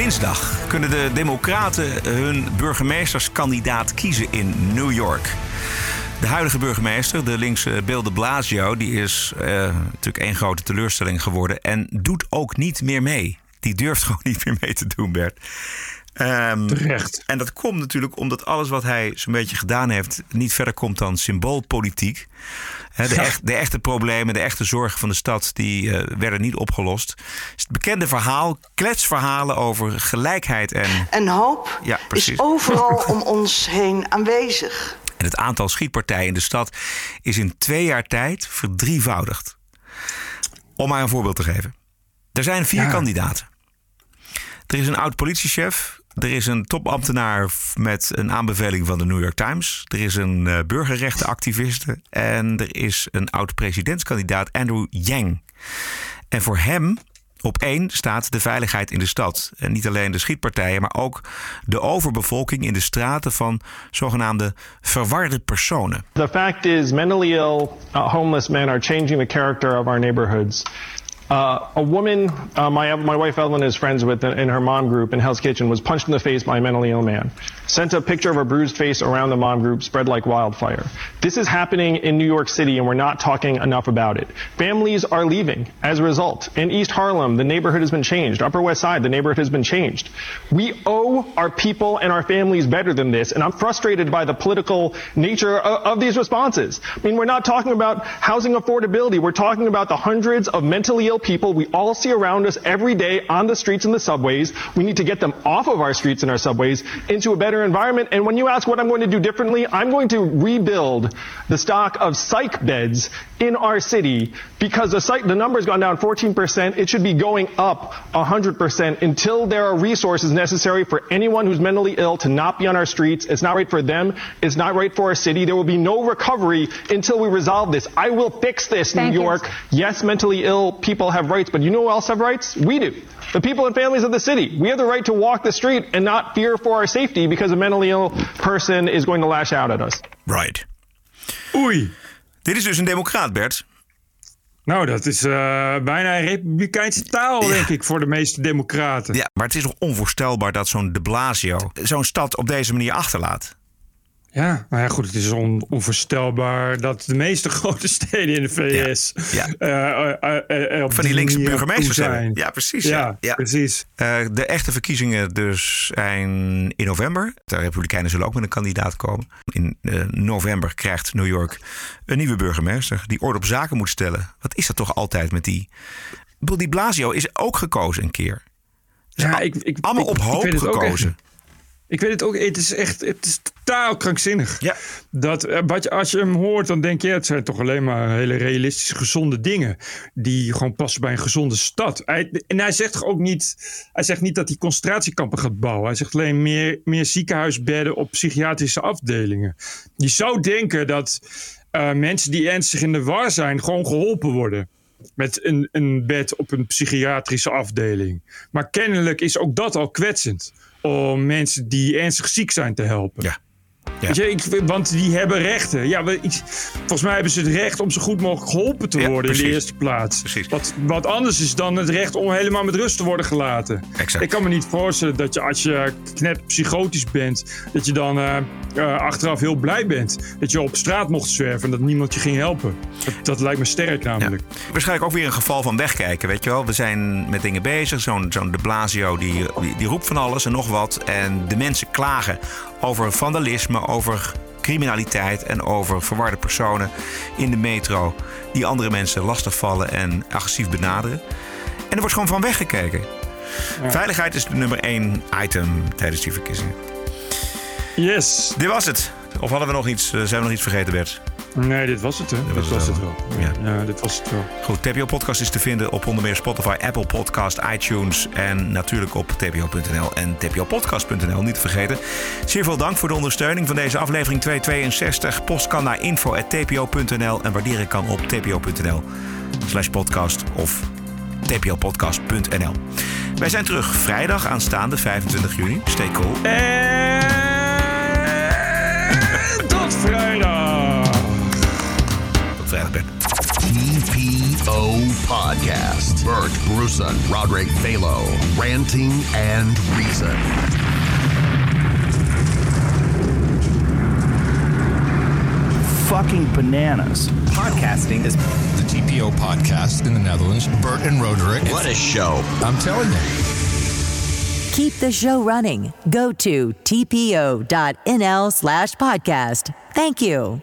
dinsdag, kunnen de Democraten hun burgemeesterskandidaat kiezen in New York. De huidige burgemeester, de linkse Bill Blasio, die is eh, natuurlijk één grote teleurstelling geworden en doet ook niet meer mee. Die durft gewoon niet meer mee te doen, Bert. Ehm, Terecht. En dat komt natuurlijk omdat alles wat hij zo'n beetje gedaan heeft niet verder komt dan symboolpolitiek. Hè, de, Ja. echt, de echte problemen, de echte zorgen van de stad, die eh, werden niet opgelost. Het is het bekende verhaal, kletsverhalen over gelijkheid en En hoop Ja, is overal om ons heen aanwezig. En het aantal schietpartijen in de stad is in twee jaar tijd verdrievoudigd. Om maar een voorbeeld te geven. Er zijn vier Ja. kandidaten. Er is een oud politiechef. Er is een topambtenaar met een aanbeveling van de New York Times. Er is een eh, burgerrechtenactiviste. En er is een oud presidentskandidaat, Andrew Yang. En voor hem op één staat de veiligheid in de stad. En niet alleen de schietpartijen, maar ook de overbevolking in de straten van zogenaamde verwarde personen. The fact is, mentally ill, uh, homeless men are changing the character of our neighborhoods. Uh, a woman, uh, my, my wife Evelyn is friends with in her mom group in Hell's Kitchen, was punched in the face by a mentally ill man. Sent a picture of her bruised face around the mom group, spread like wildfire. This is happening in New York City, and we're not talking enough about it. Families are leaving as a result. In East Harlem, the neighborhood has been changed. Upper West Side, the neighborhood has been changed. We owe our people and our families better than this, and I'm frustrated by the political nature of, of these responses. I mean, we're not talking about housing affordability. We're talking about the hundreds of mentally ill people we all see around us every day on the streets and the subways. We need to get them off of our streets and our subways into a better environment. And when you ask what I'm going to do differently, I'm going to rebuild the stock of psych beds in our city because the psych, the number's gone down 14%. It should be going up 100% until there are resources necessary for anyone who's mentally ill to not be on our streets. It's not right for them. It's not right for our city. There will be no recovery until we resolve this. I will fix this, Thank New you. York. Yes, mentally ill people have rights, but you know who else have rights? We do. The people and families of the city. We have the right to walk the street and not fear for our safety because a mentally ill person is going to lash out at us. Right. Oei. Dit is dus een democraat, Bert. Nou, dat is eh, bijna een republikeinse taal, denk ik, voor de meeste democraten. Ja, maar het is nog onvoorstelbaar dat zo'n de Blasio zo'n stad op deze manier achterlaat. Ja, maar ja, goed, het is on- onvoorstelbaar dat de meeste grote steden in de VS Ja. eh, eh, eh, Van die linkse burgemeesters zijn. Ja, precies. Ja, precies. De echte verkiezingen dus zijn in november. De Republikeinen zullen ook met een kandidaat komen. In november krijgt New York een nieuwe burgemeester die orde op zaken moet stellen. Wat is dat toch altijd met die... Die Blasio is ook gekozen een keer. Ja, ik, ik, allemaal ik- op hoop gekozen. Ik weet het ook, het is echt, het is totaal krankzinnig. Ja. Dat, eh, wat als je hem hoort, dan denk je, het zijn toch alleen maar hele realistische, gezonde dingen. Die gewoon passen bij een gezonde stad. Hij, en hij zegt toch ook niet, hij zegt niet dat hij concentratiekampen gaat bouwen. Hij zegt alleen meer, meer ziekenhuisbedden op psychiatrische afdelingen. Je zou denken dat eh, mensen die ernstig in de war zijn, gewoon geholpen worden. Met een, een bed op een psychiatrische afdeling. Maar kennelijk is ook dat al kwetsend. Om mensen die ernstig ziek zijn te helpen. Ja. Weet je, ik, want die hebben rechten. Ja, ik- volgens mij hebben ze het recht om zo goed mogelijk geholpen te Ja, worden in de eerste plaats. Precies. Wat, wat anders is dan het recht om helemaal met rust te worden gelaten. Exact. Ik kan me niet voorstellen dat je als je net psychotisch bent, dat je dan eh, eh, achteraf heel blij bent dat je op straat mocht zwerven en dat niemand je ging helpen. Dat, dat lijkt me sterk namelijk. Waarschijnlijk ook weer een geval van wegkijken, weet je wel. We zijn met dingen bezig. Zo'n zo'n de Blasio die, die, die roept van alles en nog wat. En de mensen klagen over vandalisme, over criminaliteit en over verwarde personen in de metro die andere mensen lastigvallen en agressief benaderen. En er wordt gewoon van weggekeken. Veiligheid is de nummer één item tijdens die verkiezingen. Yes. Dit was het. Of hadden we nog iets, eh, zijn we nog iets vergeten, Bert? Nee, dit was het, hè? Dit was was, het het wel. wel. Ja. dit was het wel. Goed, TPO Podcast is te vinden op onder meer Spotify, Apple Podcast, iTunes en natuurlijk op tpo.nl en tpopodcast.nl. Niet te vergeten. Zeer veel dank voor de ondersteuning van deze aflevering 262. Post kan naar info.tpo.nl en waarderen kan op tpo.nl slash podcast of tpopodcast.nl. Wij zijn terug vrijdag aanstaande 25 juni. Stay cool. Vrijdag. Tot vrijdag, Bert. TPO Podcast. Bert Bruson, Roderick Balo, ranting and reason. Fucking bananas. Podcasting is the TPO podcast in the Netherlands. Bert and Roderick. What a show. I'm telling you. Keep the show running. Go to tpo.nl slash podcast. Thank you.